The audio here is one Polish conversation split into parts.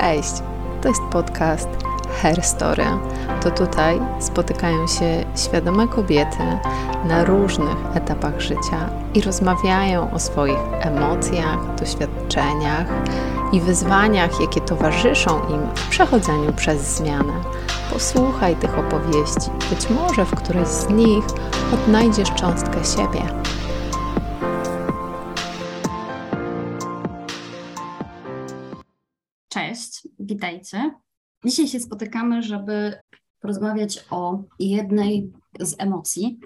Cześć! To jest podcast Hair Story. To tutaj spotykają się świadome kobiety na różnych etapach życia i rozmawiają o swoich emocjach, doświadczeniach i wyzwaniach, jakie towarzyszą im w przechodzeniu przez zmianę. Posłuchaj tych opowieści, być może w którejś z nich odnajdziesz cząstkę siebie. Witajcie. Dzisiaj się spotykamy, żeby porozmawiać o jednej z emocji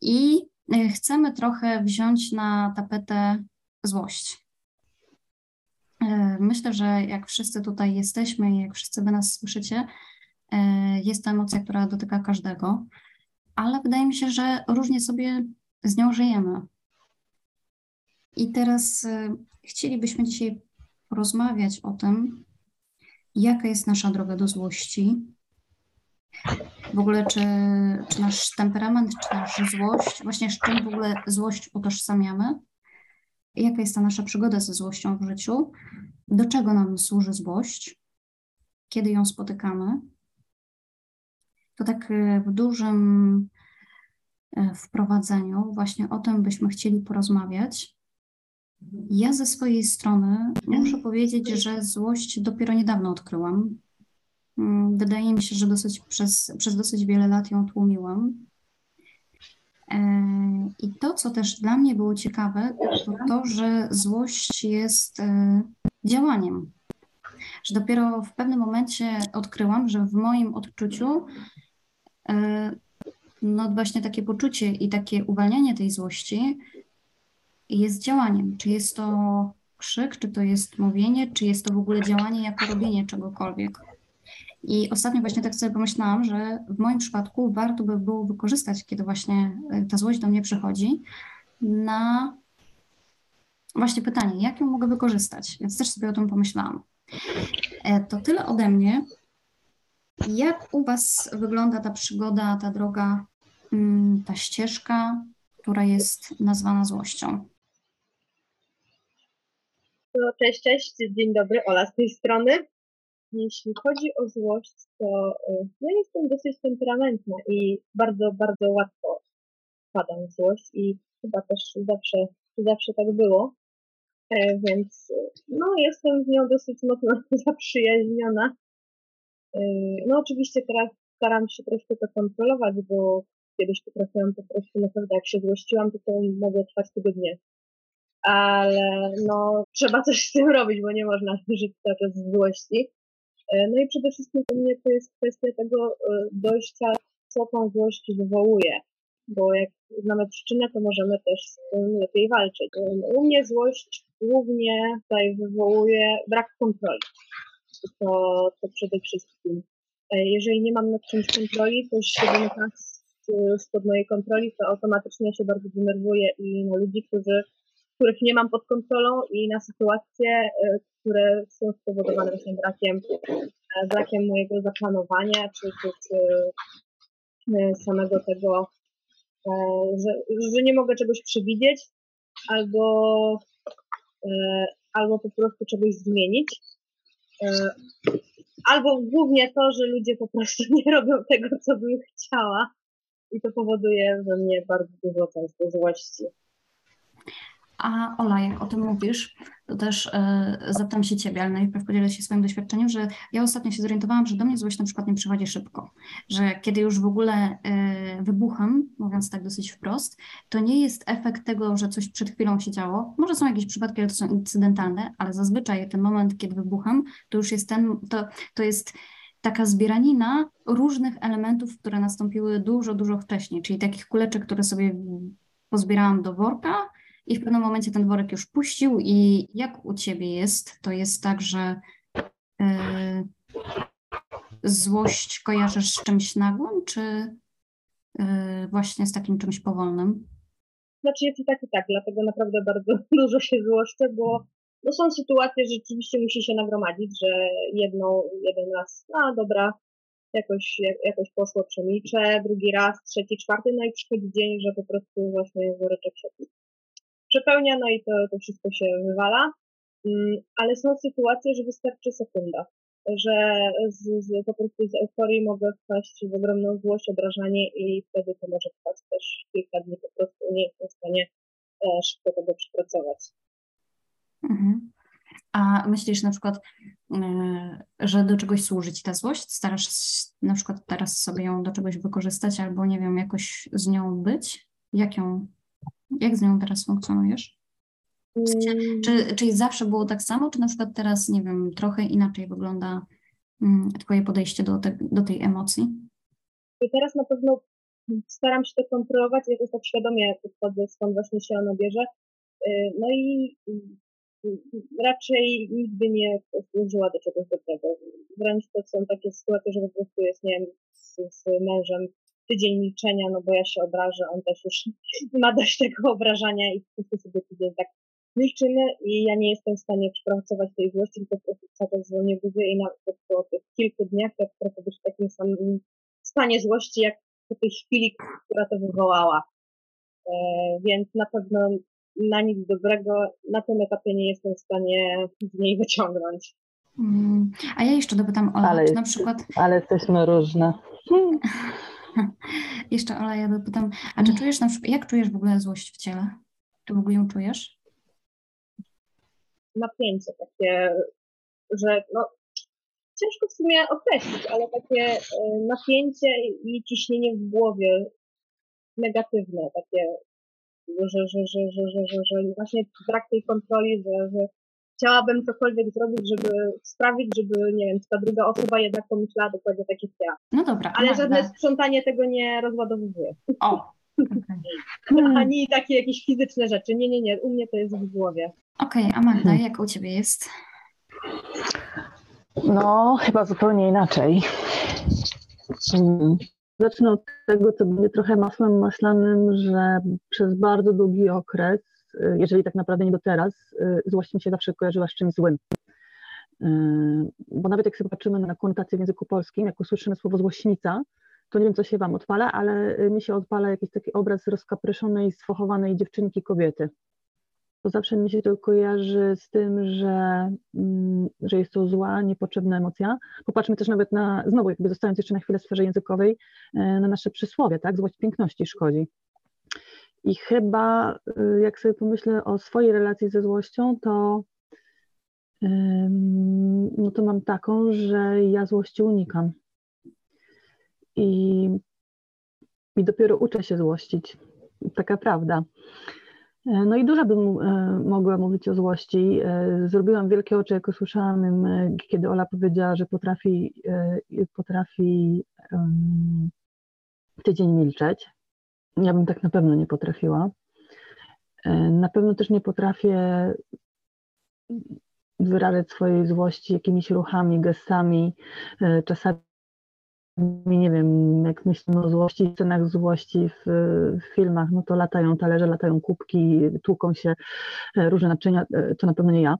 i e, chcemy trochę wziąć na tapetę złość. E, myślę, że jak wszyscy tutaj jesteśmy i jak wszyscy wy nas słyszycie, e, jest to emocja, która dotyka każdego, ale wydaje mi się, że różnie sobie z nią żyjemy. I teraz chcielibyśmy dzisiaj porozmawiać o tym, jaka jest nasza droga do złości. W ogóle, czy, czy nasz temperament, czy nasza złość, właśnie z czym w ogóle złość utożsamiamy, jaka jest ta nasza przygoda ze złością w życiu, do czego nam służy złość, kiedy ją spotykamy. To tak e, w dużym e, wprowadzeniu właśnie o tym byśmy chcieli porozmawiać. Ja ze swojej strony muszę powiedzieć, że złość dopiero niedawno odkryłam. Mm, wydaje mi się, że dosyć przez, przez dosyć wiele lat ją tłumiłam. E, I to, co też dla mnie było ciekawe, to to, że złość jest e, działaniem. Że dopiero w pewnym momencie odkryłam, że w moim odczuciu e, no właśnie takie poczucie i takie uwalnianie tej złości jest działaniem. Czy jest to krzyk, czy to jest mówienie, czy jest to w ogóle działanie jako robienie czegokolwiek. I ostatnio właśnie tak sobie pomyślałam, że w moim przypadku warto by było wykorzystać, kiedy właśnie e, ta złość do mnie przychodzi, na właśnie pytanie, jak ją mogę wykorzystać? Więc też sobie o tym pomyślałam. E, to tyle ode mnie. Jak u Was wygląda ta przygoda, ta droga, mm, ta ścieżka, która jest nazwana złością? Cześć, cześć, dzień dobry, Ola z tej strony. Jeśli chodzi o złość, to y, ja jestem dosyć temperamentna i bardzo, bardzo łatwo wpadam w złość i chyba też zawsze, zawsze tak było. E, więc no, jestem z nią dosyć mocno zaprzyjaźniona. E, no oczywiście teraz staram się troszkę to kontrolować, bo kiedyś potrafiłam po prostu naprawdę jak się złościłam, to to mogło trwać tygodnie ale no, trzeba coś z tym robić, bo nie można żyć cały czas z złości. E, no i przede wszystkim u mnie to jest kwestia tego e, dojścia, co tą złość wywołuje, bo jak znamy przyczynę, to możemy też z tym lepiej walczyć. E, u mnie złość głównie tutaj wywołuje brak kontroli. To, to przede wszystkim. Jeżeli nie mam nad czymś kontroli, to się wymyka spod mojej kontroli, to automatycznie się bardzo denerwuję i na ludzi, którzy których nie mam pod kontrolą i na sytuacje, e, które są spowodowane właśnie brakiem, e, brakiem mojego zaplanowania, czy, czy, czy e, samego tego, że, że nie mogę czegoś przewidzieć, albo, albo po prostu czegoś zmienić. Albo głównie to, że ludzie po prostu nie robią tego, co bym chciała. I to powoduje we mnie bardzo dużo często złości. A Ola, jak o tym mówisz, to też e, zapytam się Ciebie, ale najpierw podzielę się swoim doświadczeniem, że ja ostatnio się zorientowałam, że do mnie złość na przykład nie przychodzi szybko, że kiedy już w ogóle e, wybucham, mówiąc tak dosyć wprost, to nie jest efekt tego, że coś przed chwilą się działo. Może są jakieś przypadki, ale to są incydentalne, ale zazwyczaj ten moment, kiedy wybucham, to już jest ten, to, to jest taka zbieranina różnych elementów, które nastąpiły dużo, dużo wcześniej, czyli takich kuleczek, które sobie pozbierałam do worka, i w pewnym momencie ten worek już puścił. I jak u ciebie jest? To jest tak, że yy, złość kojarzysz z czymś nagłym, czy yy, właśnie z takim czymś powolnym? Znaczy jest i tak i tak, dlatego naprawdę bardzo dużo się złoszczę, bo no są sytuacje, że rzeczywiście musi się nagromadzić, że jedną, jeden raz, a dobra, jakoś, jakoś poszło przemilczę, drugi raz, trzeci, czwarty, no i przychodzi dzień, że po prostu właśnie woreczek się przepełnia, no i to, to wszystko się wywala. Mm, ale są sytuacje, że wystarczy sekunda. że z, z, po prostu z euforii mogę wpaść w ogromną złość, obrażanie i wtedy to może trwać też kilka dni, po prostu nie jestem w stanie e, szybko tego przepracować. Mhm. A myślisz na przykład, e, że do czegoś służy ta złość? Starasz się na przykład teraz sobie ją do czegoś wykorzystać albo nie wiem, jakoś z nią być? Jak ją, jak z nią teraz funkcjonujesz? W sensie, Mm, czy, czy zawsze było tak samo, czy na przykład teraz, nie wiem, trochę inaczej wygląda mm, twoje podejście do, te, do tej emocji? I teraz na pewno staram się to kontrolować, jakoś tak świadomie podchodzę, skąd właśnie się ono bierze. Y, No i y, raczej nigdy nie służyła do czegoś dobrego. Wręcz to są takie sytuacje, że po prostu jest, nie wiem, z, z mężem tydzień milczenia, no bo ja się obrażę, on też już ma dość tego obrażania i po prostu sobie tydzień tak milczymy i ja nie jestem w stanie przepracować tej złości, tylko po prostu cały czas zwolnię budzę i nawet po tych kilku dniach ja potrafię być w takim samym stanie złości, jak po tej chwili, która to wywołała. E, więc na pewno na nic dobrego na tym etapie nie jestem w stanie z niej wyciągnąć. Mm, A ja jeszcze dopytam Ola, Ale na przykład, Ale jesteśmy różne. Hmm. jeszcze Ola, ja dopytam, a czy czujesz na przykład, jak czujesz w ogóle złość w ciele? Czy w ogóle ją czujesz? Napięcie takie, że no, ciężko w sumie określić, ale takie e, napięcie i ciśnienie w głowie negatywne, takie, że, że, że, że, że, że, że właśnie brak tej kontroli, że, że chciałabym cokolwiek zrobić, żeby sprawić, żeby, nie wiem, ta druga osoba jednak pomyślała dokładnie tak jak ja. No dobra, Ale żadne sprzątanie tego nie rozładowuje. O, okej. Hmm. Ani takie jakieś fizyczne rzeczy. Nie, nie, nie. U mnie to jest w głowie. Okej, a Magda, jak u ciebie jest? No, chyba zupełnie inaczej. Zacznę od tego, co będzie trochę masłem maślanym, że przez bardzo długi okres, jeżeli tak naprawdę nie do teraz, y, złość mi się zawsze kojarzyła z czymś złym. Y, Bo nawet jak sobie patrzymy na konotację w języku polskim, jak usłyszymy słowo złośnica, to nie wiem, co się Wam odpala, ale y, mi się odpala jakiś taki obraz rozkapryszonej, sfochowanej dziewczynki kobiety. To zawsze mi się to kojarzy z tym, że, mm, że jest to zła, niepotrzebna emocja. Popatrzmy też nawet na, znowu jakby zostając jeszcze na chwilę w sferze językowej, na nasze przysłowie, tak? Złość piękności szkodzi. I chyba, y, jak sobie pomyślę o swojej relacji ze złością, to, no to mam taką, że ja złości unikam. I, I dopiero uczę się złościć. Taka prawda. E, No i dużo bym e, mogła mówić o złości. E, Zrobiłam wielkie oczy, jak usłyszałam, ym, e, kiedy Ola powiedziała, że potrafi, potrafi tydzień milczeć. Ja bym tak na pewno nie potrafiła. E, Na pewno też nie potrafię wyrażać swojej złości jakimiś ruchami, gestami. E, Czasami nie wiem, jak myślimy o złości, scenach złości w, w filmach, no to latają talerze, latają kubki, tłuką się e, różne naczynia, to na pewno nie ja.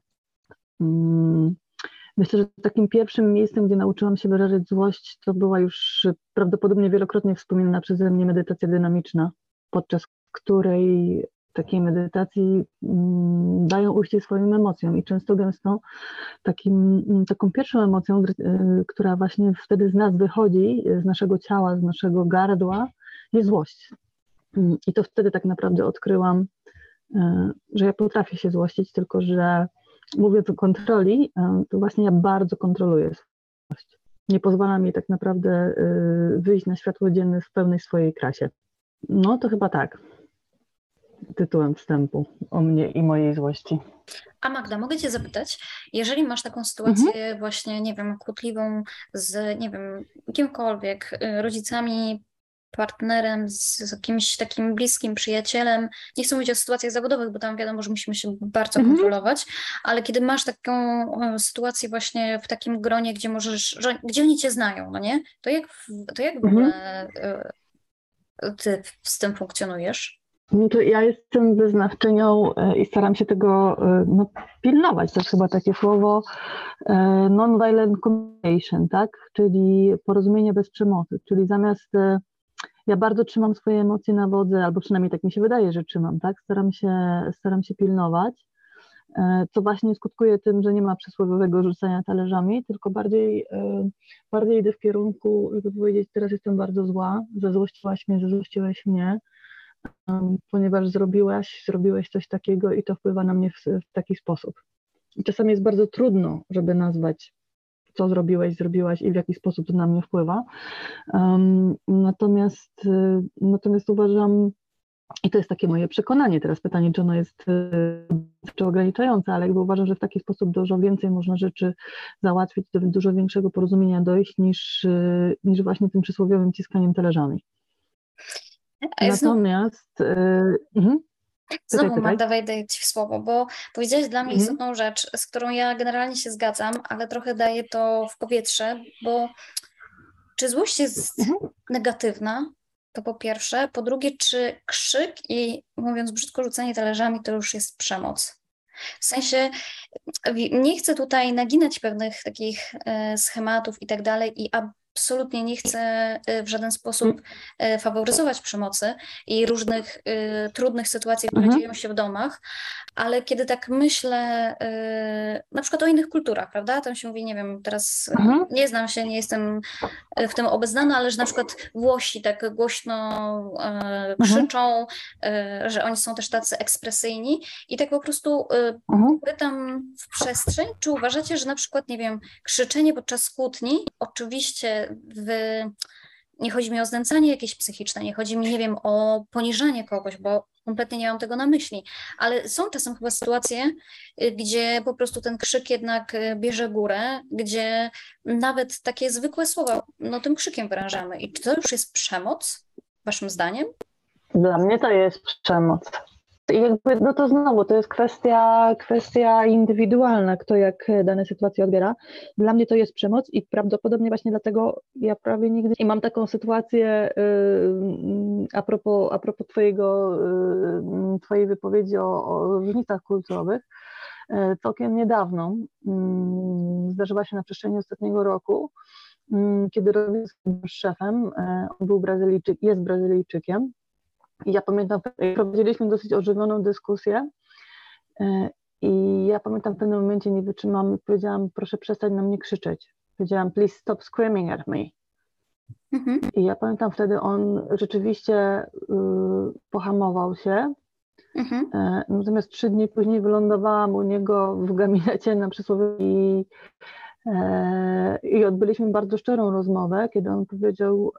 Myślę, że takim pierwszym miejscem, gdzie nauczyłam się wyrażać złość, to była już prawdopodobnie wielokrotnie wspominana przeze mnie medytacja dynamiczna, podczas której takiej medytacji mm, dają ujście swoim emocjom i często gęsto takim, mm, taką pierwszą emocją, y, która właśnie wtedy z nas wychodzi, y, z naszego ciała, z naszego gardła, jest złość. Mm, I to wtedy tak naprawdę odkryłam, y, że ja potrafię się złościć, tylko że mówiąc o kontroli, y, to właśnie ja bardzo kontroluję złość. Nie pozwala mi tak naprawdę y, wyjść na światło dzienne w pełnej swojej krasie. No to chyba tak. Tytułem wstępu o mnie i mojej złości. A Magda, mogę Cię zapytać, jeżeli masz taką sytuację właśnie, nie wiem, kłótliwą z, nie wiem, kimkolwiek, y, rodzicami, partnerem, z, z kimś takim bliskim przyjacielem, nie chcę mówić o sytuacjach zawodowych, bo tam wiadomo, że musimy się bardzo Mhm. kontrolować, ale kiedy masz taką e, sytuację właśnie w takim gronie, gdzie możesz, że, gdzie oni Cię znają, no nie? To jak, w- to jak w Mhm. ogóle e, Ty z tym funkcjonujesz? No to ja jestem wyznawczynią e, i staram się tego no, pilnować, to jest chyba takie słowo non-violent communication, tak? Czyli porozumienie bez przemocy, czyli zamiast ja bardzo trzymam swoje emocje na wodze, albo przynajmniej tak mi się wydaje, że trzymam, tak? Staram się, staram się pilnować. e, co właśnie skutkuje tym, że nie ma przysłowiowego rzucania talerzami, tylko bardziej, e, bardziej idę w kierunku, żeby powiedzieć, teraz jestem bardzo zła, zezłościłaś mnie, zezłościłeś mnie, ponieważ zrobiłaś, zrobiłeś coś takiego i to wpływa na mnie w, w taki sposób. I czasami jest bardzo trudno, żeby nazwać co zrobiłeś, zrobiłaś i w jaki sposób to na mnie wpływa. Natomiast, y, natomiast uważam, i to jest takie moje przekonanie, teraz pytanie, czy ono jest y, czy ograniczające, ale jakby uważam, że w taki sposób dużo więcej można rzeczy załatwić, do dużo większego porozumienia dojść niż, y, niż właśnie tym przysłowiowym ciskaniem talerzami. Natomiast... Yy, Znowu pytaj, Magda wejdę Ci w słowo, bo powiedziałeś dla mnie mhm. istotną rzecz, z którą ja generalnie się zgadzam, ale trochę daję to w powietrze, bo czy złość jest mhm. negatywna? To po pierwsze. Po drugie, czy krzyk i mówiąc brzydko, rzucanie talerzami to już jest przemoc? W sensie nie chcę tutaj naginać pewnych takich e, schematów i tak dalej i absolutnie nie chcę y, w żaden sposób mm. y, faworyzować przemocy i różnych y, trudnych sytuacji, które mhm. dzieją się w domach, ale kiedy tak myślę na przykład o innych kulturach, prawda? Tam się mówi, nie wiem, teraz mhm. nie znam się, nie jestem w tym obeznana, ale że na przykład Włosi tak głośno mhm. krzyczą, że oni są też tacy ekspresyjni i tak po prostu mhm. pytam w przestrzeń, czy uważacie, że na przykład, nie wiem, krzyczenie podczas kłótni, oczywiście w, nie chodzi mi o znęcanie jakieś psychiczne, nie chodzi mi, nie wiem, o poniżanie kogoś, bo kompletnie nie mam tego na myśli, ale są czasem chyba sytuacje, y, gdzie po prostu ten krzyk jednak y, bierze górę, gdzie nawet takie zwykłe słowa, no tym krzykiem wyrażamy. I czy to już jest przemoc, waszym zdaniem? Dla mnie to jest przemoc jakby, no to znowu, to jest kwestia, kwestia indywidualna, kto jak dane sytuacje odbiera. Dla mnie to jest przemoc i prawdopodobnie właśnie dlatego ja prawie nigdy i mam taką sytuację yy, a, propos, a propos twojego, yy, twojej wypowiedzi o, o różnicach kulturowych. Yy, całkiem niedawno yy, zdarzyła się na przestrzeni ostatniego roku, yy, kiedy robiłem z szefem, yy, on był Brazylijczyk, jest Brazylijczykiem, ja pamiętam, prowadziliśmy dosyć ożywioną dyskusję e, i ja pamiętam w pewnym momencie nie wytrzymałam i powiedziałam, proszę przestać na mnie krzyczeć. Powiedziałam, please stop screaming at me. Mhm. I ja pamiętam wtedy on rzeczywiście y, pohamował się. Mhm. E, natomiast trzy dni później wylądowałam u niego w gabinecie na przysłowie i, e, i odbyliśmy bardzo szczerą rozmowę, kiedy on powiedział,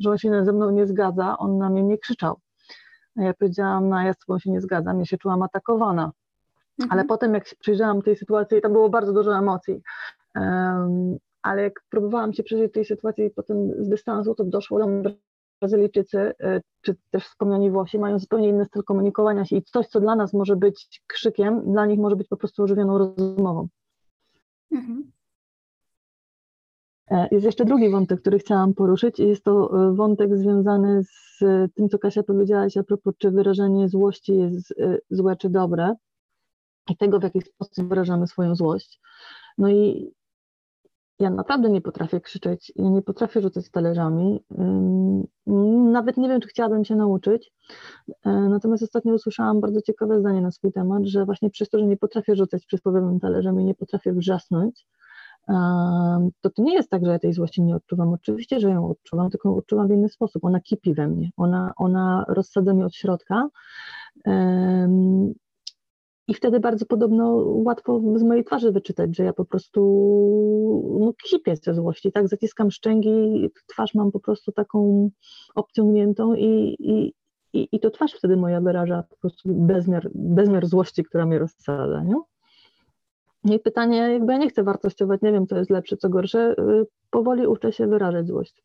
że on się ze mną nie zgadza, on na mnie nie krzyczał. Ja powiedziałam, no ja z tobą się nie zgadzam, ja się czułam atakowana. Mhm. Ale potem jak się przyjrzałam tej sytuacji, tam było bardzo dużo emocji. Um, ale jak próbowałam się przeżyć tej sytuacji potem z dystansu, to doszło do mnie, Brazylijczycy, e, czy też wspomniani Włosi, mają zupełnie inny styl komunikowania się i coś, co dla nas może być krzykiem, dla nich może być po prostu ożywioną rozmową. Mhm. E, jest jeszcze drugi wątek, który chciałam poruszyć i jest to e, wątek związany z tym, co Kasia powiedziałaś a propos, czy wyrażenie złości jest e, złe czy dobre i tego, w jaki sposób wyrażamy swoją złość. No i ja naprawdę nie potrafię krzyczeć, ja nie potrafię rzucać talerzami. Nawet nie wiem, czy chciałabym się nauczyć. Natomiast ostatnio usłyszałam bardzo ciekawe zdanie na swój temat, że właśnie przez to, że nie potrafię rzucać przysłowiowym talerzem i nie potrafię wrzasnąć, to to nie jest tak, że ja tej złości nie odczuwam. Oczywiście, że ją odczuwam, tylko ją odczuwam w inny sposób. Ona kipi we mnie, ona, ona rozsadza mnie od środka. I wtedy bardzo podobno łatwo z mojej twarzy wyczytać, że ja po prostu no, kipię ze złości, tak? Zaciskam szczęki, twarz mam po prostu taką obciągniętą i, i, i, i to twarz wtedy moja wyraża po prostu bezmiar, bezmiar złości, która mnie rozsadza, nie? I pytanie, jakby ja nie chcę wartościować, nie wiem, co jest lepsze, co gorsze, y, powoli uczę się wyrażać złość.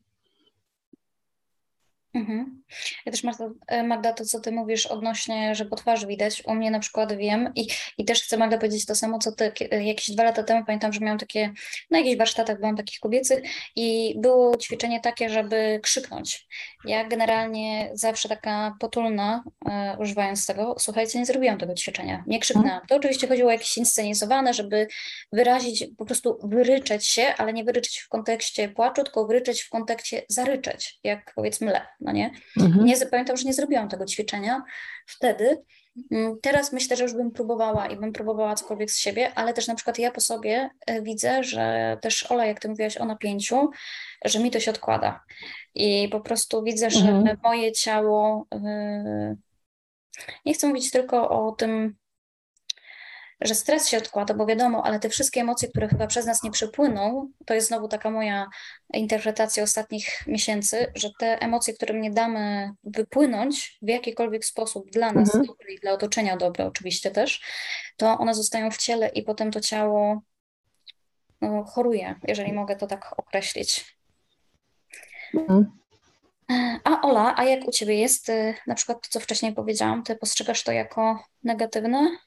Mhm. Ja też Magda, e, Magda, to co ty mówisz odnośnie, że po twarzy widać, u mnie na przykład wiem i, i też chcę Magda powiedzieć to samo, co ty, jakieś dwa lata temu pamiętam, że miałam takie, na jakichś warsztatach byłam takich kobiecych i było ćwiczenie takie, żeby krzyknąć. Ja generalnie zawsze taka potulna, e, używając tego, słuchajcie, nie zrobiłam tego ćwiczenia, nie krzyknęłam. To oczywiście chodziło o jakieś inscenizowane, żeby wyrazić, po prostu wyryczeć się, ale nie wyryczeć w kontekście płaczu, tylko wyryczeć w kontekście zaryczeć, jak powiedzmy le no nie? Mhm. nie? Pamiętam, że nie zrobiłam tego ćwiczenia wtedy, Mm, teraz myślę, że już bym próbowała i bym próbowała cokolwiek z siebie, ale też na przykład ja po sobie e, widzę, że też Ola, jak ty mówiłaś o napięciu, że mi to się odkłada. I po prostu widzę, że Mhm. moje ciało, yy, nie chcę mówić tylko o tym, że stres się odkłada, bo wiadomo, ale te wszystkie emocje, które chyba przez nas nie przepłyną, to jest znowu taka moja interpretacja ostatnich miesięcy, że te emocje, które nie damy wypłynąć w jakikolwiek sposób dla nas Mhm. dobre i dla otoczenia dobre oczywiście też, to one zostają w ciele i potem to ciało no, choruje, jeżeli mogę to tak określić. Mhm. A Ola, a jak u Ciebie jest, y, na przykład to, co wcześniej powiedziałam, Ty postrzegasz to jako negatywne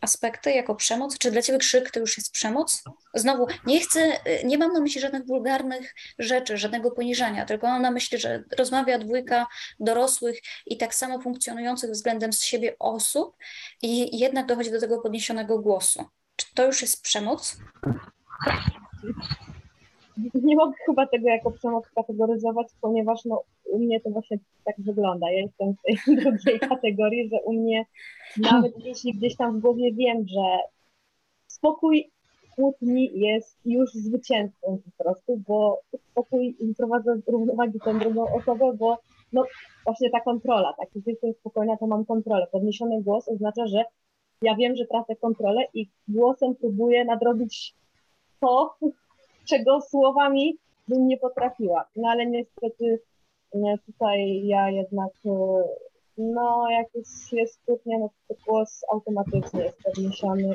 aspekty, jako przemoc? Czy dla Ciebie krzyk to już jest przemoc? Znowu, nie chcę, y, nie mam na myśli żadnych wulgarnych rzeczy, żadnego poniżania, tylko mam na myśli, że rozmawia dwójka dorosłych i tak samo funkcjonujących względem siebie osób i jednak dochodzi do tego podniesionego głosu. Czy to już jest przemoc? Nie mogę chyba tego jako przemoc kategoryzować, ponieważ no, u mnie to właśnie tak wygląda. Ja jestem w tej drugiej kategorii, że u mnie nawet jeśli gdzieś tam w głowie wiem, że spokój kłótni jest już zwycięstwem po prostu, bo spokój wprowadza z równowagi tę drugą osobę, bo no właśnie ta kontrola, tak, jeśli jestem spokojna, to mam kontrolę. Podniesiony głos oznacza, że ja wiem, że tracę kontrolę i głosem próbuję nadrobić to, czego słowami bym nie potrafiła. No ale niestety nie, tutaj ja jednak, e, no jak jest, jest kłótnia, no to głos automatycznie jest podniesiony.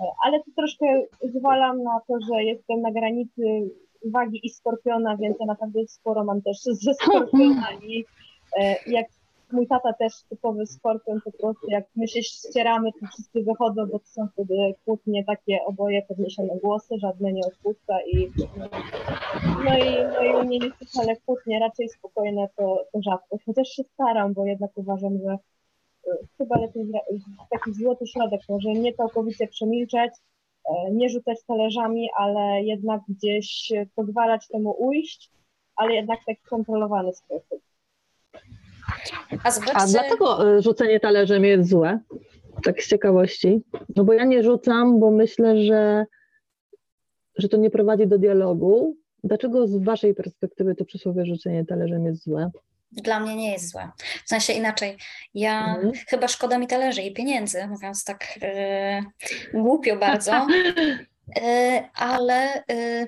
E, ale to troszkę zwalam na to, że jestem na granicy wagi i skorpiona, więc ja naprawdę sporo mam też ze skorpionami. E, Jak mój tata też typowy skorpion, po prostu jak my się ścieramy, to wszyscy wychodzą, bo to są wtedy kłótnie takie oboje podniesione głosy, żadne nie odpuszcza i no i, no i u mnie nie wcale kłótnie, raczej spokojne to, to rzadko. Chociaż się staram, bo jednak uważam, że y, chyba lepiej taki złoty środek, może nie całkowicie przemilczeć, e, nie rzucać talerzami, ale jednak gdzieś pozwalać temu ujść, ale jednak w taki kontrolowany sposób. A zobaczcie, A dlaczego y, rzucenie talerzem jest złe? Tak z ciekawości. No bo ja nie rzucam, bo myślę, że, że to nie prowadzi do dialogu. Dlaczego z waszej perspektywy to przysłowie rzucenie talerzem jest złe? Dla mnie nie jest złe. W sensie inaczej. Ja Mhm. chyba szkoda mi talerzy i pieniędzy, mówiąc tak e, głupio bardzo, e, ale e,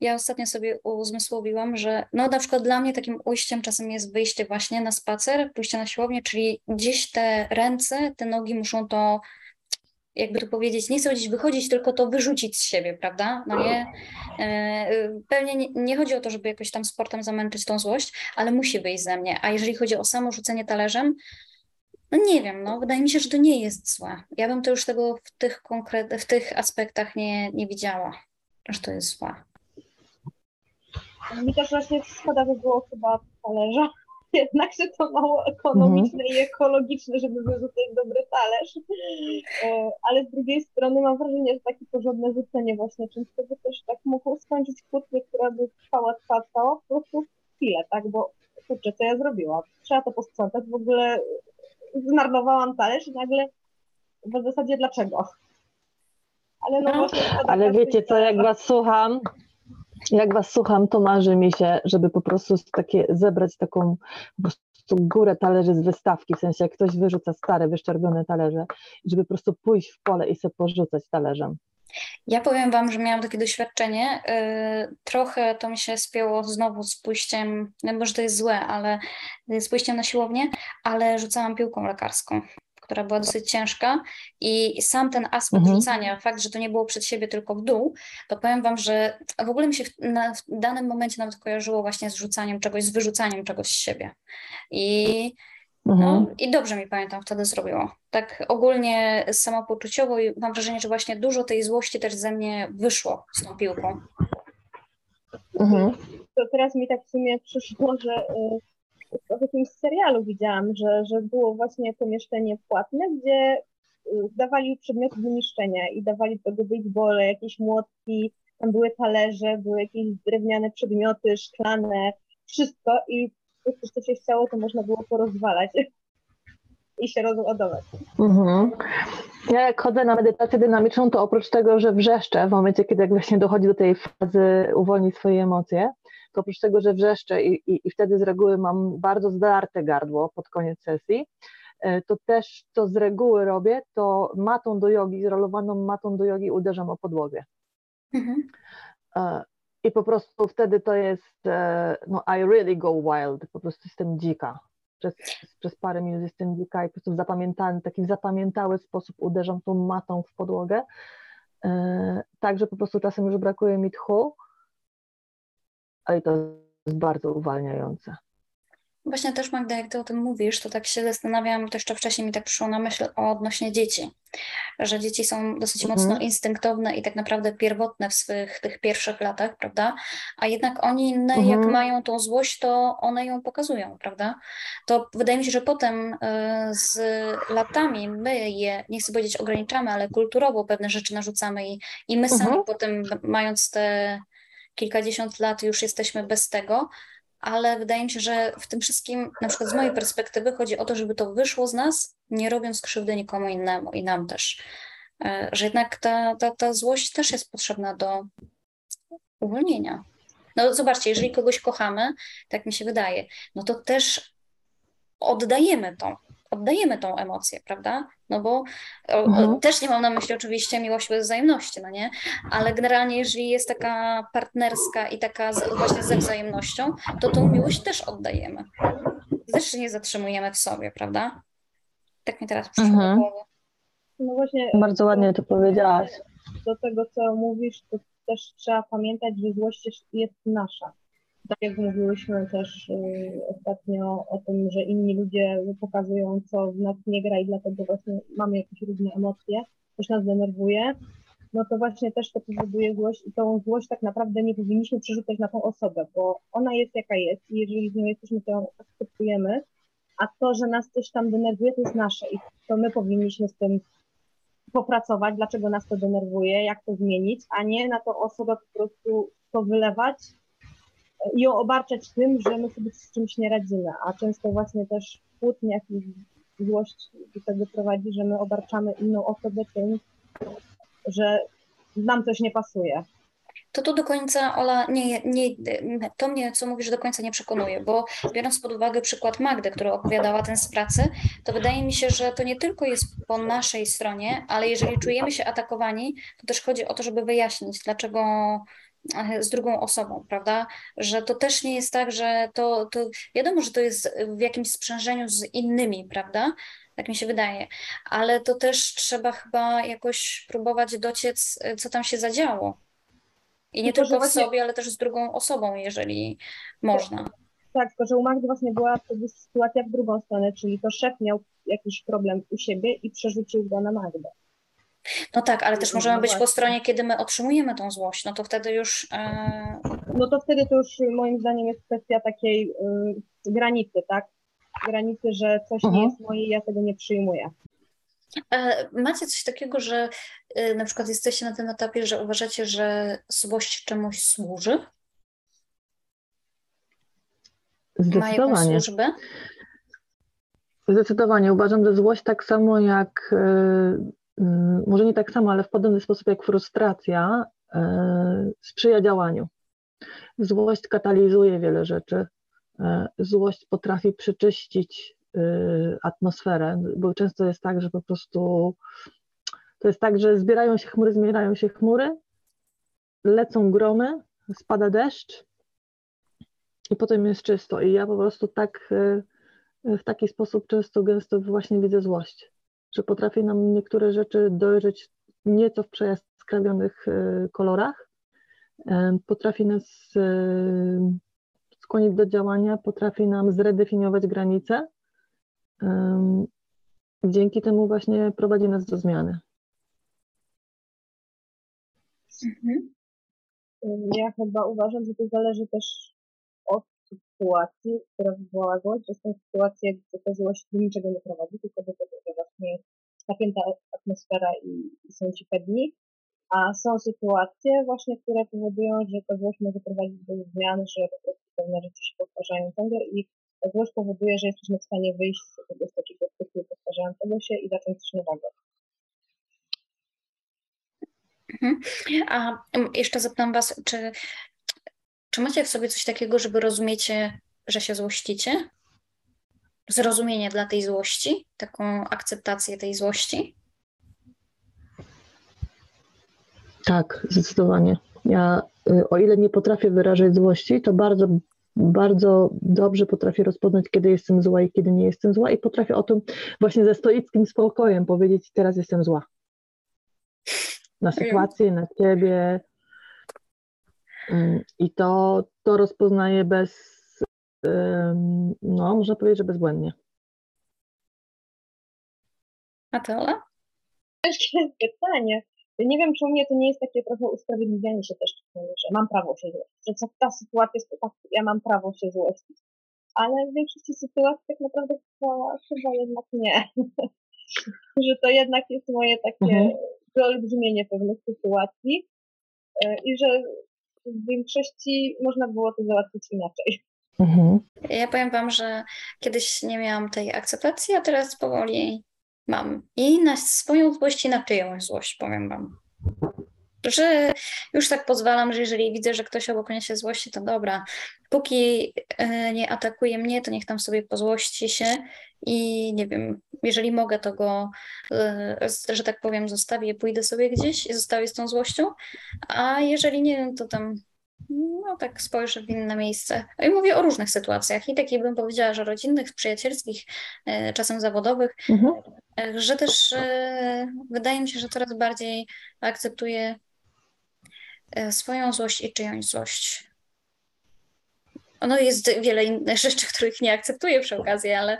ja ostatnio sobie uzmysłowiłam, że no na przykład dla mnie takim ujściem czasem jest wyjście właśnie na spacer, pójście na siłownię, czyli gdzieś te ręce, te nogi muszą to jakby to powiedzieć, nie chcę gdzieś wychodzić, tylko to wyrzucić z siebie, prawda? No nie, e, pewnie nie, nie chodzi o to, żeby jakoś tam sportem zamęczyć tą złość, ale musi wyjść ze mnie. A jeżeli chodzi o samo rzucenie talerzem, no nie wiem, no wydaje mi się, że to nie jest złe. Ja bym to już tego w tych konkret, w tych aspektach nie, nie widziała, że to jest złe. Mi też właśnie szkoda by było chyba talerza, jednak, że to mało ekonomiczne i ekologiczne, żeby wyrzucać dobry talerz. E, Ale z drugiej strony mam wrażenie, że takie porządne rzucenie właśnie czymś, to by też tak mogło skończyć kłótnię, która by trwała, trwała, trwała po prostu chwilę, tak, bo kurczę, co ja zrobiłam? Trzeba to posprzątać, w ogóle zmarnowałam talerz i nagle w zasadzie dlaczego? Ale no No, Ale wiecie co, jak was słucham, jak was słucham, to marzy mi się, żeby po prostu takie, zebrać taką po prostu górę talerzy z wystawki, w sensie jak ktoś wyrzuca stare, wyszczerbione talerze, żeby po prostu pójść w pole i sobie porzucać talerzem. Ja powiem Wam, że miałam takie doświadczenie. Yy, trochę to mi się spięło znowu z pójściem, no może to jest złe, ale z pójściem na siłownię, ale rzucałam piłką lekarską, która była dosyć ciężka i sam ten aspekt Mhm. rzucania, fakt, że to nie było przed siebie, tylko w dół, to powiem Wam, że w ogóle mi się w, na, w danym momencie nawet kojarzyło właśnie z rzucaniem czegoś, z wyrzucaniem czegoś z siebie. I Mhm. no i dobrze mi pamiętam wtedy zrobiło. Tak ogólnie samopoczuciowo i mam wrażenie, że właśnie dużo tej złości też ze mnie wyszło z tą piłką. Mhm. to teraz mi tak w sumie przyszło, że y, w jakimś serialu widziałam, że, że było właśnie pomieszczenie płatne, gdzie y, dawali przedmioty do niszczenia i dawali do tego basebole, jakieś młotki, tam były talerze, były jakieś drewniane przedmioty, szklane, wszystko i coś to się chciało, to można było porozwalać. i się rozładować. Mhm. Ja jak chodzę na medytację dynamiczną, to oprócz tego, że wrzeszczę w momencie, kiedy jak właśnie dochodzi do tej fazy uwolnić swoje emocje, oprócz tego, że wrzeszczę i, i, i wtedy z reguły mam bardzo zdarte gardło pod koniec sesji, e, to też to z reguły robię, to matą do jogi, zrolowaną matą do jogi uderzam o podłogę. Mhm. E, I po prostu wtedy to jest, e, no I really go wild, po prostu jestem dzika. Przez, przez parę minut jestem dzika i po prostu w zapamiętany, taki zapamiętały sposób uderzam tą matą w podłogę. Także po prostu czasem już brakuje mi tchu, ale to jest bardzo uwalniające. Właśnie też Magda, jak ty o tym mówisz, to tak się zastanawiam, to jeszcze wcześniej mi tak przyszło na myśl o odnośnie dzieci, że dzieci są dosyć mhm. mocno instynktowne i tak naprawdę pierwotne w swych tych pierwszych latach, prawda? A jednak oni, mhm. jak mają tą złość, to one ją pokazują, prawda? To wydaje mi się, że potem y, z latami my je, nie chcę powiedzieć ograniczamy, ale kulturowo pewne rzeczy narzucamy i, i my sami mhm. potem mając te kilkadziesiąt lat już jesteśmy bez tego, ale wydaje mi się, że w tym wszystkim, na przykład z mojej perspektywy, chodzi o to, żeby to wyszło z nas, nie robiąc krzywdy nikomu innemu i nam też. E, że jednak ta, ta, ta złość też jest potrzebna do uwolnienia. No zobaczcie, jeżeli kogoś kochamy, tak mi się wydaje, no to też oddajemy to oddajemy tą emocję, prawda? No bo mhm. też nie mam na myśli oczywiście miłość bez wzajemności, no nie? Ale generalnie jeżeli jest taka partnerska i taka z, właśnie ze wzajemnością, to tą miłość też oddajemy. Też nie zatrzymujemy w sobie, prawda? Tak mi teraz przyszło mhm. do głowy. No właśnie. Bardzo ładnie to powiedziałaś. Do tego, co mówisz, to też trzeba pamiętać, że złość jest nasza tak jak mówiłyśmy też y, ostatnio o tym, że inni ludzie pokazują, co w nas nie gra i dlatego właśnie mamy jakieś różne emocje, coś nas denerwuje, no to właśnie też to powoduje złość i tą złość tak naprawdę nie powinniśmy przerzucać na tą osobę, bo ona jest jaka jest i jeżeli z nią jesteśmy, to ją akceptujemy, a to, że nas coś tam denerwuje, to jest nasze i to my powinniśmy z tym popracować, dlaczego nas to denerwuje, jak to zmienić, a nie na tą osobę po prostu to wylewać ją obarczać tym, że my sobie z czymś nie radzimy, a często właśnie też kłótnia i złość do tego prowadzi, że my obarczamy inną osobę tym, że nam coś nie pasuje. To tu do końca, Ola, nie, nie, to mnie, co mówisz, do końca nie przekonuje, bo biorąc pod uwagę przykład Magdy, która opowiadała ten z pracy, to wydaje mi się, że to nie tylko jest po naszej stronie, ale jeżeli czujemy się atakowani, to też chodzi o to, żeby wyjaśnić, dlaczego z drugą osobą, prawda? Że to też nie jest tak, że to, to wiadomo, że to jest w jakimś sprzężeniu z innymi, prawda? Tak mi się wydaje, ale to też trzeba chyba jakoś próbować dociec, co tam się zadziało. I nie tylko, tylko w sobie, ale też z drugą osobą, jeżeli można. Tak, tylko że u Magdy właśnie była wtedy sytuacja w drugą stronę, czyli to szef miał jakiś problem u siebie i przerzucił go na Magdę. No tak, ale też możemy być po stronie, kiedy my otrzymujemy tą złość, no to wtedy już... E... No to wtedy to już moim zdaniem jest kwestia takiej y, granicy, tak? Granicy, że coś nie mhm. jest moje ja tego nie przyjmuję. E, macie coś takiego, że y, na przykład jesteście na tym etapie, że uważacie, że złość czemuś służy? Zdecydowanie. Ma jakąś służbę? Zdecydowanie. Uważam, że złość tak samo jak może nie tak samo, ale w podobny sposób jak frustracja, e, sprzyja działaniu. Złość katalizuje wiele rzeczy. E, złość potrafi przeczyścić e, atmosferę, bo często jest tak, że po prostu to jest tak, że zbierają się chmury, zbierają się chmury, lecą gromy, spada deszcz i potem jest czysto. I ja po prostu tak w taki sposób często, gęsto właśnie widzę złość że potrafi nam niektóre rzeczy dojrzeć nieco w przejaskrawionych e, kolorach, e, potrafi nas e, skłonić do działania, potrafi nam zredefiniować granice. Dzięki temu właśnie prowadzi nas do zmiany. Mhm. Ja chyba uważam, że to zależy też sytuacji, która wywołała złość, że są sytuacje, gdzie ta złość do niczego nie prowadzi, tylko do tego, że właśnie jest napięta atmosfera i, są ci pewni. A są sytuacje właśnie, które powodują, że ta złość może prowadzić do zmian, że po prostu pewne rzeczy się powtarzają ciągle i ta złość powoduje, że jesteśmy w stanie wyjść z tego takiego cyklu powtarzającego się i zacząć coś nowego. Mhm. A mm, jeszcze zapytam Was, czy, czy macie w sobie coś takiego, żeby rozumiecie, że się złościcie? Zrozumienie dla tej złości, taką akceptację tej złości? Tak, zdecydowanie. Ja, y, o ile nie potrafię wyrażać złości, to bardzo, bardzo dobrze potrafię rozpoznać, kiedy jestem zła i kiedy nie jestem zła, i potrafię o tym właśnie ze stoickim spokojem powiedzieć: Teraz jestem zła. Na sytuację, na ciebie. Ym, I to, to rozpoznaję bez, no, można powiedzieć, że bezbłędnie. A ty, Ola? Ciężkie pytanie. Nie wiem, czy u mnie to nie jest takie trochę usprawiedliwianie się też, że mam prawo się złościć, że ta sytuacja jest tak, ja mam prawo się złościć. Ale w większości sytuacji tak naprawdę chyba, chyba jednak nie. że to jednak jest moje takie Mhm. wyolbrzymienie pewnych sytuacji e, i że w większości można było to załatwić inaczej. Mhm. Ja powiem Wam, że kiedyś nie miałam tej akceptacji, a teraz powoli mam. I na swoją złość i na czyjąś złość, powiem Wam. Że już tak pozwalam, że jeżeli widzę, że ktoś obok mnie się złości, to dobra. Póki e, nie atakuje mnie, to niech tam sobie pozłości się i nie wiem, jeżeli mogę, to go, e, że tak powiem, zostawię, pójdę sobie gdzieś i zostawię z tą złością, a jeżeli nie, to tam no tak spojrzę w inne miejsce. I mówię o różnych sytuacjach, i takich bym powiedziała, że rodzinnych, przyjacielskich, e, czasem zawodowych, Mhm. że też wydaje mi się, że coraz bardziej akceptuję swoją złość i czyjąś złość. No jest wiele innych rzeczy, których nie akceptuję przy okazji, ale,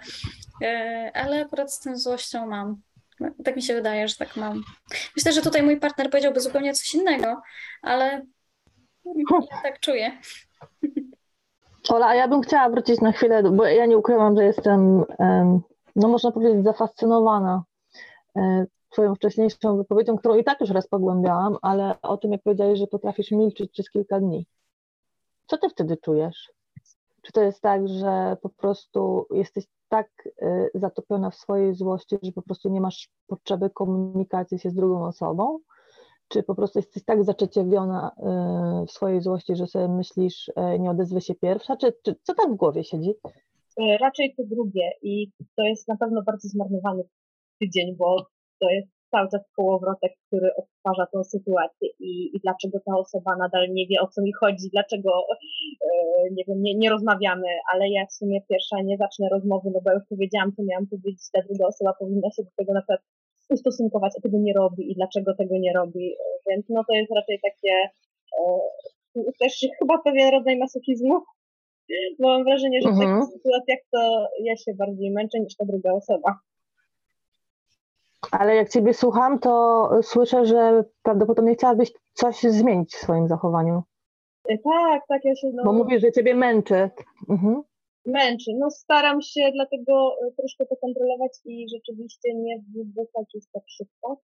e, ale akurat z tą złością mam. No, Tak mi się wydaje, że tak mam. Myślę, że tutaj mój partner powiedziałby zupełnie coś innego, ale ja tak czuję. Ola, a ja bym chciała wrócić na chwilę, bo ja nie ukrywam, że jestem, em, no można powiedzieć, zafascynowana e, Twoją wcześniejszą wypowiedzią, którą i tak już raz pogłębiałam, ale o tym, jak powiedziałeś, że potrafisz milczyć przez kilka dni. Co Ty wtedy czujesz? Czy to jest tak, że po prostu jesteś tak e, zatopiona w swojej złości, że po prostu nie masz potrzeby komunikacji się z drugą osobą? Czy po prostu jesteś tak zaczeciwiona y, w swojej złości, że sobie myślisz, y, nie odezwę się pierwsza? Czy, czy co tam w głowie siedzi? Raczej to drugie i to jest na pewno bardzo zmarnowany tydzień, bo to jest cały czas kołowrotek, który odtwarza tą sytuację i, i dlaczego ta osoba nadal nie wie o co mi chodzi, dlaczego e, nie wiem, nie, nie rozmawiamy, ale ja w sumie pierwsza nie zacznę rozmowy, no bo już powiedziałam, co miałam powiedzieć, ta druga osoba powinna się do tego na przykład ustosunkować, a tego nie robi i dlaczego tego nie robi, więc no to jest raczej takie e, też chyba pewien rodzaj masochizmu, bo mam wrażenie, że w Mhm. takich sytuacjach to ja się bardziej męczę niż ta druga osoba. Ale jak Ciebie słucham, to słyszę, że prawdopodobnie chciałabyś coś zmienić w swoim zachowaniu, E, Tak, tak, ja się no, bo mówisz, że Ciebie męczy. Mhm. męczy. No staram się dlatego e, troszkę to kontrolować i rzeczywiście nie wybuchać już tak szybko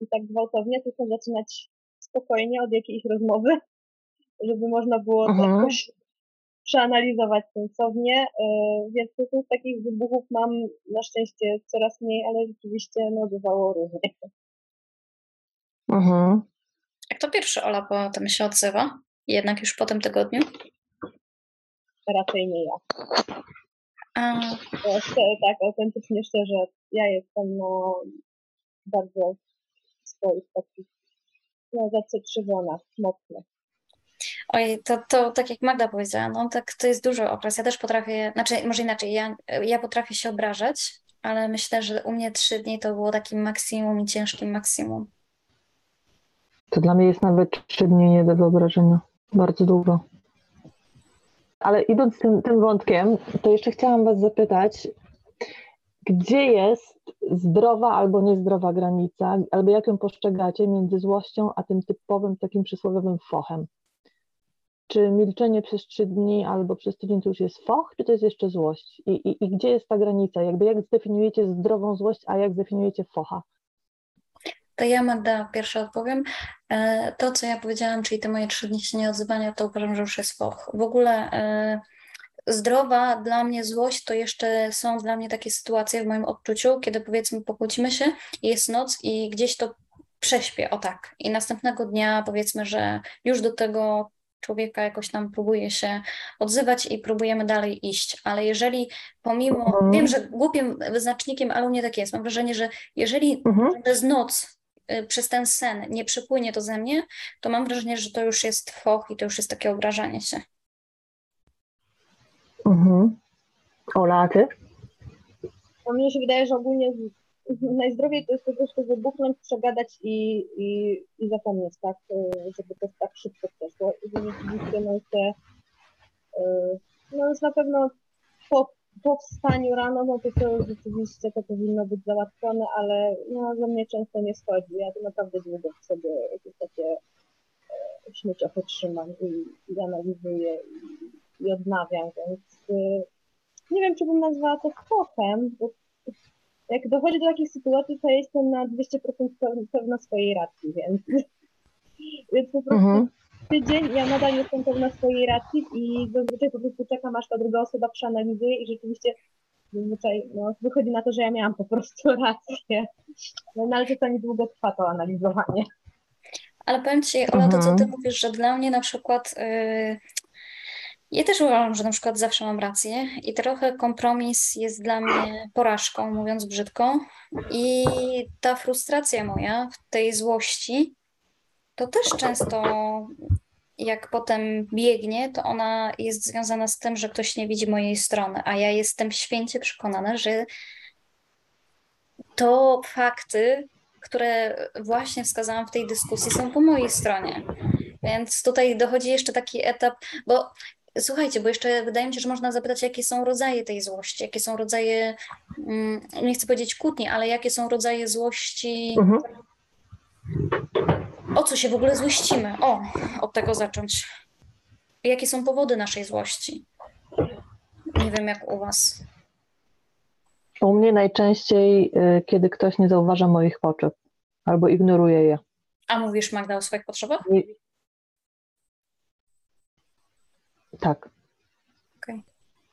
i tak gwałtownie, tylko zaczynać spokojnie od jakiejś rozmowy, żeby można było Mhm. jakoś przeanalizować sensownie, e, więc tych takich wybuchów mam na szczęście coraz mniej, ale rzeczywiście no bywało różnie. Mhm. Jak to pierwszy Ola potem się odzywa? Jednak już po tym tygodniu? Raczej nie ja. A, e, tak, autentycznie szczerze, ja jestem no bardzo swoich takich no, zacytrzywiona mocno. Oj, to, to tak jak Magda powiedziała, no tak to jest duży okres. Ja też potrafię, znaczy może inaczej, ja, ja potrafię się obrażać, ale myślę, że u mnie trzy dni to było takim maksimum i ciężkim maksimum. To dla mnie jest nawet trzy dni nie do wyobrażenia. Bardzo długo. Ale idąc tym, tym wątkiem, to jeszcze chciałam Was zapytać, gdzie jest zdrowa albo niezdrowa granica, albo jak ją postrzegacie między złością a tym typowym takim przysłowiowym fochem? Czy milczenie przez trzy dni albo przez tydzień to już jest foch, czy to jest jeszcze złość? I, i, i gdzie jest ta granica? Jakby jak zdefiniujecie zdrową złość, a jak zdefiniujecie focha? To ja, Magda, pierwsze odpowiem. E, To, co ja powiedziałam, czyli te moje trzy dni się nie odzywania, to uważam, że już jest foch. W ogóle e, zdrowa dla mnie złość to jeszcze są dla mnie takie sytuacje w moim odczuciu, kiedy powiedzmy pokłócimy się, jest noc i gdzieś to prześpię, o tak. I następnego dnia powiedzmy, że już do tego człowieka jakoś tam próbuje się odzywać i próbujemy dalej iść. Ale jeżeli pomimo, Mhm. wiem, że głupim wyznacznikiem, ale u mnie tak jest, mam wrażenie, że jeżeli Mhm. przez noc, y, przez ten sen nie przypłynie to ze mnie, to mam wrażenie, że to już jest foch i to już jest takie obrażanie się. Mhm. Ola, a ty? No mnie się wydaje, że ogólnie najzdrowiej to jest po prostu wybuchnąć, przegadać i, i, i zapomnieć, tak, y, żeby to tak szybko przeszło. I rzeczywiście no się, y, no już na pewno po, po wstaniu rano, no to to rzeczywiście to powinno być załatwione, ale no ze mnie często nie schodzi. Ja to naprawdę długo w sobie jakieś takie e, śmieciochy trzymam i, i analizuję i, i odnawiam, więc nie wiem, czy bym nazwała to fochem, bo jak dochodzi do takich sytuacji, to ja jestem na 200% peł- pewna swojej racji, więc, więc po prostu Mhm. tydzień ja nadal jestem pewna swojej racji i zazwyczaj po prostu czekam, aż ta druga osoba przeanalizuje i rzeczywiście zazwyczaj no, wychodzi na to, że ja miałam po prostu rację. No, no ale czasami długo trwa to analizowanie. Ale powiem Ci, Ola, to co Mhm. Ty mówisz, że dla mnie na przykład, yy, ja też uważam, że na przykład zawsze mam rację i trochę kompromis jest dla mnie porażką, mówiąc brzydko. I ta frustracja moja w tej złości, to też często jak potem biegnie, to ona jest związana z tym, że ktoś nie widzi mojej strony, a ja jestem święcie przekonana, że to fakty, które właśnie wskazałam w tej dyskusji, są po mojej stronie. Więc tutaj dochodzi jeszcze taki etap, bo słuchajcie, bo jeszcze wydaje mi się, że można zapytać, jakie są rodzaje tej złości, jakie są rodzaje, mm, nie chcę powiedzieć kłótni, ale jakie są rodzaje złości, Mhm. o co się w ogóle złościmy? O, od tego zacząć. Jakie są powody naszej złości? Nie wiem, jak u Was. U mnie najczęściej, y, kiedy ktoś nie zauważa moich potrzeb albo ignoruje je. A mówisz, Magda, o swoich potrzebach? I... Tak. Okej.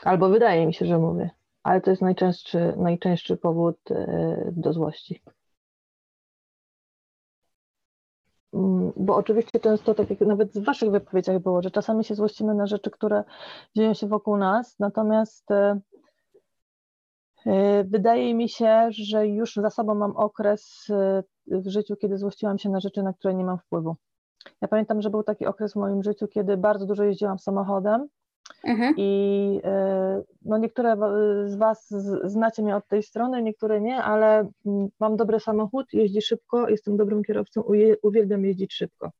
Albo wydaje mi się, że mówię, ale to jest najczęstszy, najczęstszy powód y, do złości. Mm, Bo oczywiście często, tak jak nawet w Waszych wypowiedziach było, że czasami się złościmy na rzeczy, które dzieją się wokół nas, natomiast y, y, wydaje mi się, że już za sobą mam okres w życiu, kiedy złościłam się na rzeczy, na które nie mam wpływu. Ja pamiętam, że był taki okres w moim życiu, kiedy bardzo dużo jeździłam samochodem Mhm. i y, no niektóre z Was znacie mnie od tej strony, niektóre nie, ale mam dobry samochód, jeździ szybko, jestem dobrym kierowcą, uwielbiam jeździć szybko.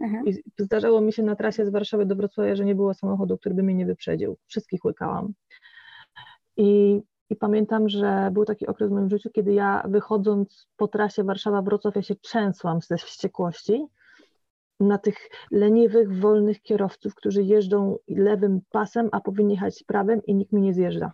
Mhm. I zdarzało mi się na trasie z Warszawy do Wrocławia, że nie było samochodu, który by mnie nie wyprzedził. Wszystkich łykałam. I, I pamiętam, że był taki okres w moim życiu, kiedy ja wychodząc po trasie Warszawa-Wrocław, ja się trzęsłam ze wściekłości na tych leniwych, wolnych kierowców, którzy jeżdżą lewym pasem, a powinni jechać prawym i nikt mi nie zjeżdża.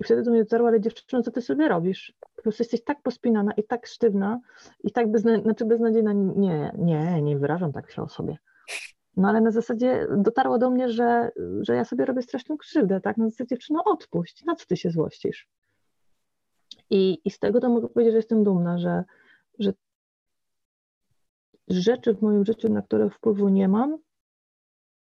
I wtedy do mnie dotarło, ale dziewczyno, co ty sobie robisz? Po prostu jesteś tak pospinana i tak sztywna i tak bezna, znaczy beznadziejna. Nie, nie, nie wyrażam tak się o sobie. No ale na zasadzie dotarło do mnie, że, że ja sobie robię straszną krzywdę, tak? Na zasadzie dziewczyno, odpuść, na co ty się złościsz? I, i z tego to mogę powiedzieć, że jestem dumna, że, że rzeczy w moim życiu, na które wpływu nie mam,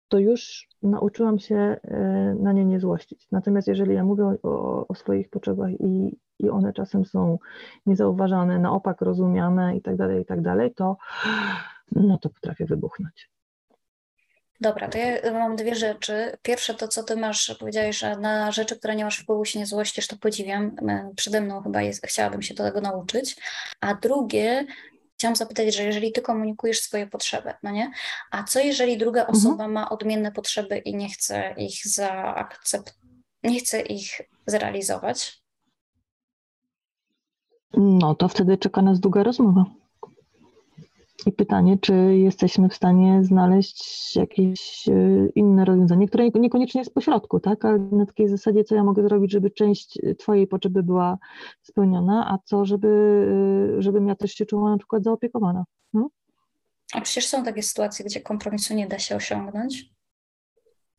to już nauczyłam się e, na nie nie złościć. Natomiast jeżeli ja mówię o, o, swoich potrzebach i, i one czasem są niezauważane, na opak rozumiane i tak dalej, i tak dalej, to no to potrafię wybuchnąć. Dobra, to ja mam dwie rzeczy. Pierwsze to, co ty masz, powiedziałeś, że na rzeczy, które nie masz wpływu się nie złościsz, to podziwiam. E, Przede mną chyba jest, chciałabym się do tego nauczyć. A drugie, chciałam zapytać, że jeżeli ty komunikujesz swoje potrzeby, no nie? A co jeżeli druga Mhm. osoba ma odmienne potrzeby i nie chce ich zaakcept... nie chce ich zrealizować? No to wtedy czeka nas długa rozmowa. I pytanie, czy jesteśmy w stanie znaleźć jakieś e, inne rozwiązanie, które nie- niekoniecznie jest pośrodku, tak? Ale na takiej zasadzie, co ja mogę zrobić, żeby część Twojej potrzeby była spełniona, a co, żeby, e, żebym ja też się czuła na przykład zaopiekowana. A przecież są takie sytuacje, gdzie kompromisu nie da się osiągnąć.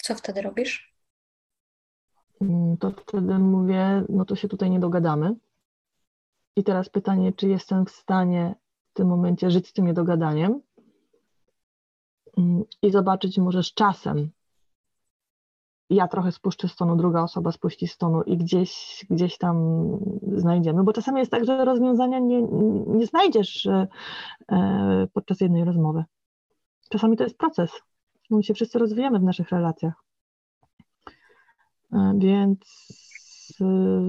Co wtedy robisz? Mm, to wtedy mówię, no to się tutaj nie dogadamy. I teraz pytanie, czy jestem w stanie tym momencie żyć z tym niedogadaniem mm, i zobaczyć może z czasem, ja trochę spuszczę z tonu, druga osoba spuści z tonu i gdzieś, gdzieś tam znajdziemy, bo czasami jest tak, że rozwiązania nie, nie znajdziesz e, e, podczas jednej rozmowy. Czasami to jest proces. My się wszyscy rozwijamy w naszych relacjach. E, więc,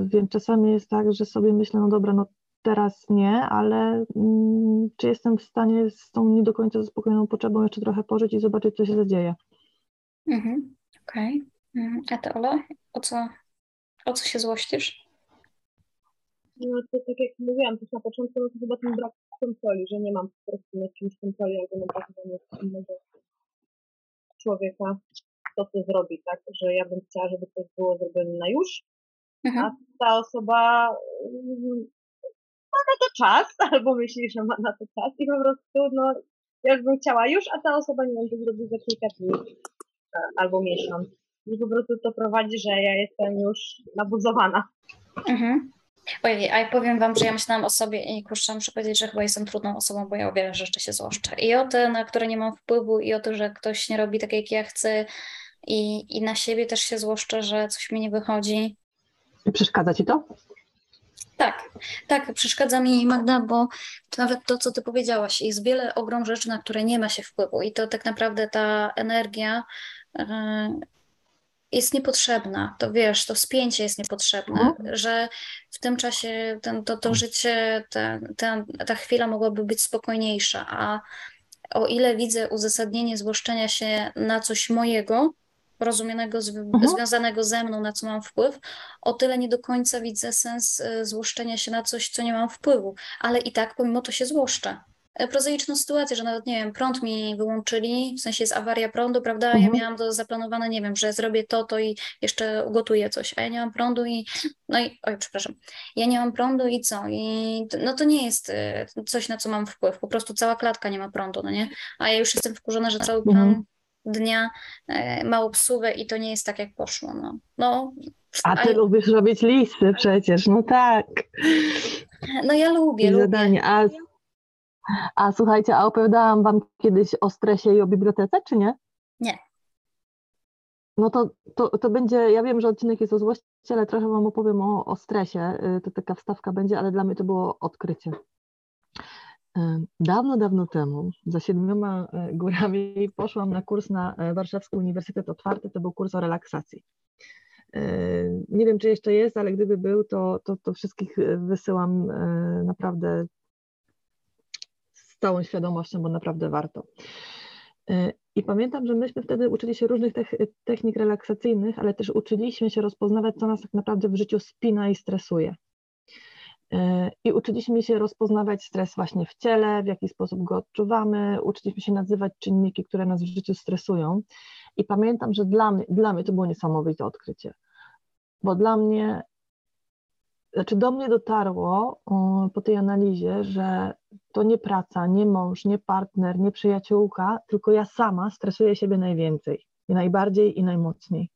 więc czasami jest tak, że sobie myślę, no dobra, no teraz nie, ale mm, czy jestem w stanie z tą nie do końca zaspokojoną potrzebą jeszcze trochę pożyć i zobaczyć, co się zadzieje. Mhm. Okej. Okay. Mm, a ty, Ola, o co, o co się złościsz? No to tak jak mówiłam też na początku, no to chyba ten brak kontroli, że nie mam po prostu nad czymś kontroli albo zachowaniem innego człowieka, to co zrobi, tak? Że ja bym chciała, żeby coś było zrobione na już, mhm. a ta osoba mm, ma na to czas, albo myśli, że ma na to czas i po prostu, no, ja bym chciała już, a ta osoba nie będzie zrobić za kilka dni e, albo miesiąc i po prostu to prowadzi, że ja jestem już nabuzowana. Mhm. Ojej, a ja powiem Wam, że ja myślałam o sobie i kurczę, muszę powiedzieć, że chyba jestem trudną osobą, bo ja o wiele rzeczy się złoszczę. I o te, na które nie mam wpływu, i o to, że ktoś nie robi tak, jak ja chcę, i, i na siebie też się złoszczę, że coś mi nie wychodzi. Przeszkadza Ci to? Tak, tak, przeszkadza mi Magda, bo nawet to, co Ty powiedziałaś, jest wiele ogrom rzeczy, na które nie ma się wpływu i to tak naprawdę ta energia yy, jest niepotrzebna. To wiesz, to spięcie jest niepotrzebne, mhm. że w tym czasie ten, to, to życie, ta, ta, ta chwila mogłaby być spokojniejsza, a o ile widzę uzasadnienie złoszczenia się na coś mojego, rozumianego, z, mhm. związanego ze mną, na co mam wpływ, o tyle nie do końca widzę sens e, złoszczenia się na coś, co nie mam wpływu, ale i tak pomimo to się złoszczę. E, prozaiczną sytuację, że nawet, nie wiem, prąd mi wyłączyli, w sensie jest awaria prądu, prawda? Mhm. Ja miałam to zaplanowane, nie wiem, że zrobię to, to i jeszcze ugotuję coś, a ja nie mam prądu i, no i, oj, przepraszam, ja nie mam prądu i co? I no to nie jest e, coś, na co mam wpływ, po prostu cała klatka nie ma prądu, no nie? A ja już jestem wkurzona, że cały plan mhm. Dnia e, ma obsługę i to nie jest tak, jak poszło, no. no a ty a... lubisz robić listy przecież, no tak. No ja lubię, lubię. Zadanie. A a słuchajcie, a opowiadałam wam kiedyś o stresie i o bibliotece, czy nie? Nie. No to, to, to będzie, ja wiem, że odcinek jest o złości, ale trochę wam opowiem o, o stresie. Y, to taka wstawka będzie, ale dla mnie to było odkrycie. Y, dawno, dawno temu, za siedmioma y, górami, poszłam na kurs na Warszawski Uniwersytet Otwarty. To był kurs o relaksacji. Nie wiem, czy jeszcze jest, ale gdyby był, to, to, to wszystkich wysyłam naprawdę całą świadomością, bo naprawdę warto. I pamiętam, że myśmy wtedy uczyli się różnych technik relaksacyjnych, ale też uczyliśmy się rozpoznawać, co nas tak naprawdę w życiu spina i stresuje. Y, I uczyliśmy się rozpoznawać stres właśnie w ciele, w jaki sposób go odczuwamy, uczyliśmy się nazywać czynniki, które nas w życiu stresują. I pamiętam, że dla mnie, dla mnie to było niesamowite odkrycie, bo dla mnie znaczy do mnie dotarło po tej analizie, że to nie praca, nie mąż, nie partner, nie przyjaciółka, tylko ja sama stresuję siebie najwięcej i najbardziej i najmocniej.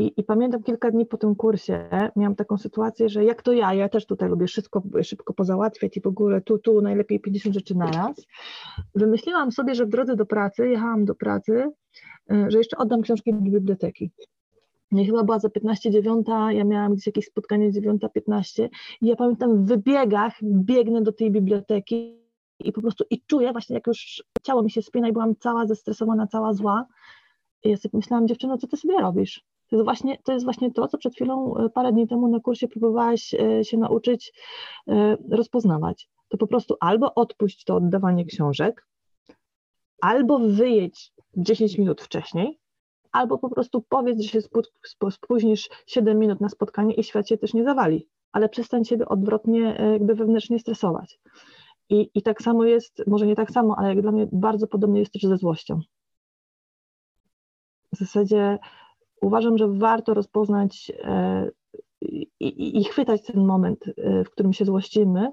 I, I, pamiętam kilka dni po tym kursie miałam taką sytuację, że jak to ja, ja też tutaj lubię szybko, szybko pozałatwiać i w ogóle tu, tu najlepiej 50 rzeczy naraz. Wymyśliłam sobie, że w drodze do pracy, jechałam do pracy, y, że jeszcze oddam książki do biblioteki. Nie chyba była za 15.09, ja miałam gdzieś jakieś spotkanie 9.15 i ja pamiętam w wybiegach biegnę do tej biblioteki i po prostu i czuję właśnie jak już ciało mi się spina i byłam cała zestresowana, cała zła. I ja sobie myślałam, dziewczyno, co ty sobie robisz? To jest, właśnie, to jest właśnie to, co przed chwilą, e, parę dni temu na kursie próbowałaś e, się nauczyć e, rozpoznawać. To po prostu albo odpuść to oddawanie książek, albo wyjedź 10 minut wcześniej, albo po prostu powiedz, że się spóźnisz 7 minut na spotkanie i świat się też nie zawali, ale przestań siebie odwrotnie jakby wewnętrznie stresować. I, I tak samo jest, może nie tak samo, ale jak dla mnie bardzo podobnie jest też ze złością. W zasadzie uważam, że warto rozpoznać e, i, i, chwytać ten moment, e, w którym się złościmy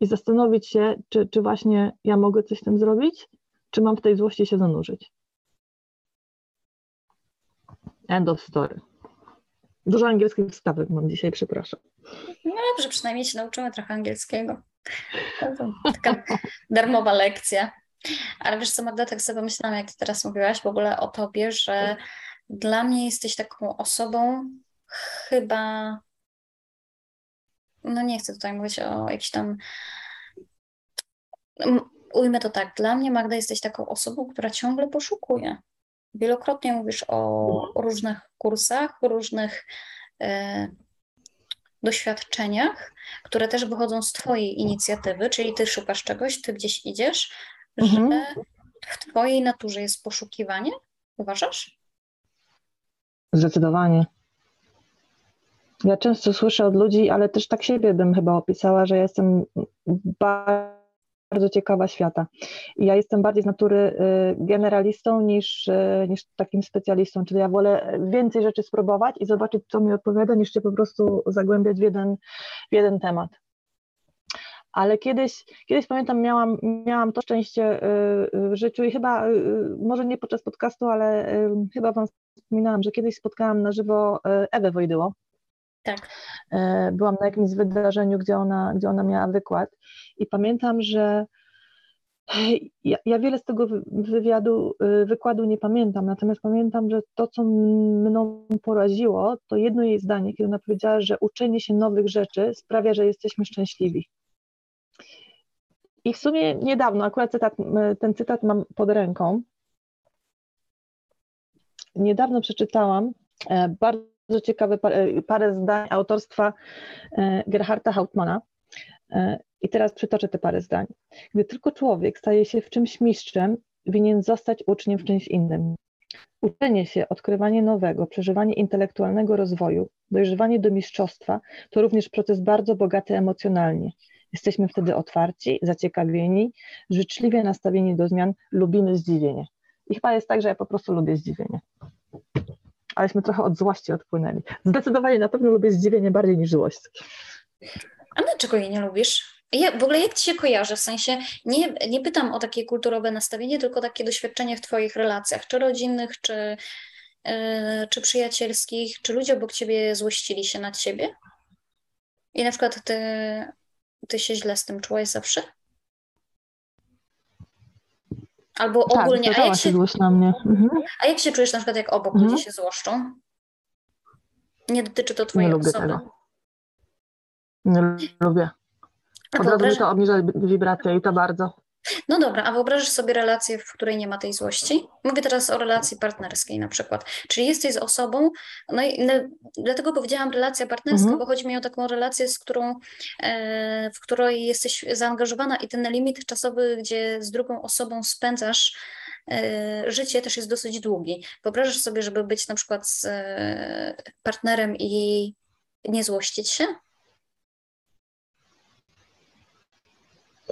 i zastanowić się, czy, czy właśnie ja mogę coś z tym zrobić, czy mam w tej złości się zanurzyć. End of story. Dużo angielskich wstawek mam dzisiaj, przepraszam. No dobrze, przynajmniej się nauczymy trochę angielskiego. Taka darmowa lekcja. Ale wiesz co, Magda, tak sobie pomyślałam, jak ty teraz mówiłaś w ogóle o tobie, że dla mnie jesteś taką osobą chyba, no nie chcę tutaj mówić o jakiś tam, ujmę to tak, dla mnie Magda jesteś taką osobą, która ciągle poszukuje. Wielokrotnie mówisz o różnych kursach, różnych e, doświadczeniach, które też wychodzą z Twojej inicjatywy, czyli Ty szukasz czegoś, Ty gdzieś idziesz, mhm. że w Twojej naturze jest poszukiwanie? Uważasz? Zdecydowanie. Ja często słyszę od ludzi, ale też tak siebie bym chyba opisała, że jestem bardzo ciekawa świata. I ja jestem bardziej z natury y, generalistą niż, y, niż takim specjalistą, czyli ja wolę więcej rzeczy spróbować i zobaczyć, co mi odpowiada, niż się po prostu zagłębiać w jeden, w jeden temat ale kiedyś, kiedyś pamiętam, miałam, miałam to szczęście y, w życiu i chyba, może nie podczas podcastu, ale chyba Wam wspominałam, że kiedyś spotkałam na żywo Ewę Wojdyło. Tak. Byłam na jakimś wydarzeniu, gdzie ona, gdzie ona miała wykład i pamiętam, że ja, ja, wiele z tego wywiadu, wykładu nie pamiętam, natomiast pamiętam, że to, co mną poraziło, to jedno jej zdanie, kiedy ona powiedziała, że uczenie się nowych rzeczy sprawia, że jesteśmy szczęśliwi. I w sumie niedawno, akurat cytat, ten cytat mam pod ręką, niedawno przeczytałam e, bardzo ciekawe parę, parę zdań autorstwa e, Gerharda Hauptmana. E, I teraz przytoczę te parę zdań. Gdy tylko człowiek staje się w czymś mistrzem, winien zostać uczniem w czymś innym. Uczenie się, odkrywanie nowego, przeżywanie intelektualnego rozwoju, dojrzewanie do mistrzostwa to również proces bardzo bogaty emocjonalnie. Jesteśmy wtedy otwarci, zaciekawieni, życzliwie nastawieni do zmian, lubimy zdziwienie. I chyba jest tak, że ja po prostu lubię zdziwienie. Aleśmy trochę od złości odpłynęli. Zdecydowanie na pewno lubię zdziwienie bardziej niż złość. A dlaczego jej nie lubisz? Ja, w ogóle jak ci się kojarzy? W sensie nie, nie pytam o takie kulturowe nastawienie, tylko takie doświadczenie w twoich relacjach, czy rodzinnych, czy, yy, czy przyjacielskich, czy ludzie obok ciebie złościli się nad ciebie? I na przykład ty, ty się źle z tym czułaś zawsze? Albo tak, ogólnie. A jak, się, na mnie. Mhm. a jak się czujesz na przykład, jak obok mhm. ludzie się złoszczą? Nie dotyczy to twojej nie osoby. Lubię tego. Nie lubię. Od razu mi to obniża wibrację i to bardzo. No dobra, a wyobrażasz sobie relację, w której nie ma tej złości? Mówię teraz o relacji partnerskiej na przykład. Czyli jesteś z osobą, no i dlatego powiedziałam relacja partnerska, mhm. bo chodzi mi o taką relację, z którą, e, w której jesteś zaangażowana i ten limit czasowy, gdzie z drugą osobą spędzasz e, życie też jest dosyć długi. Wyobrażasz sobie, żeby być na przykład z e, partnerem i nie złościć się?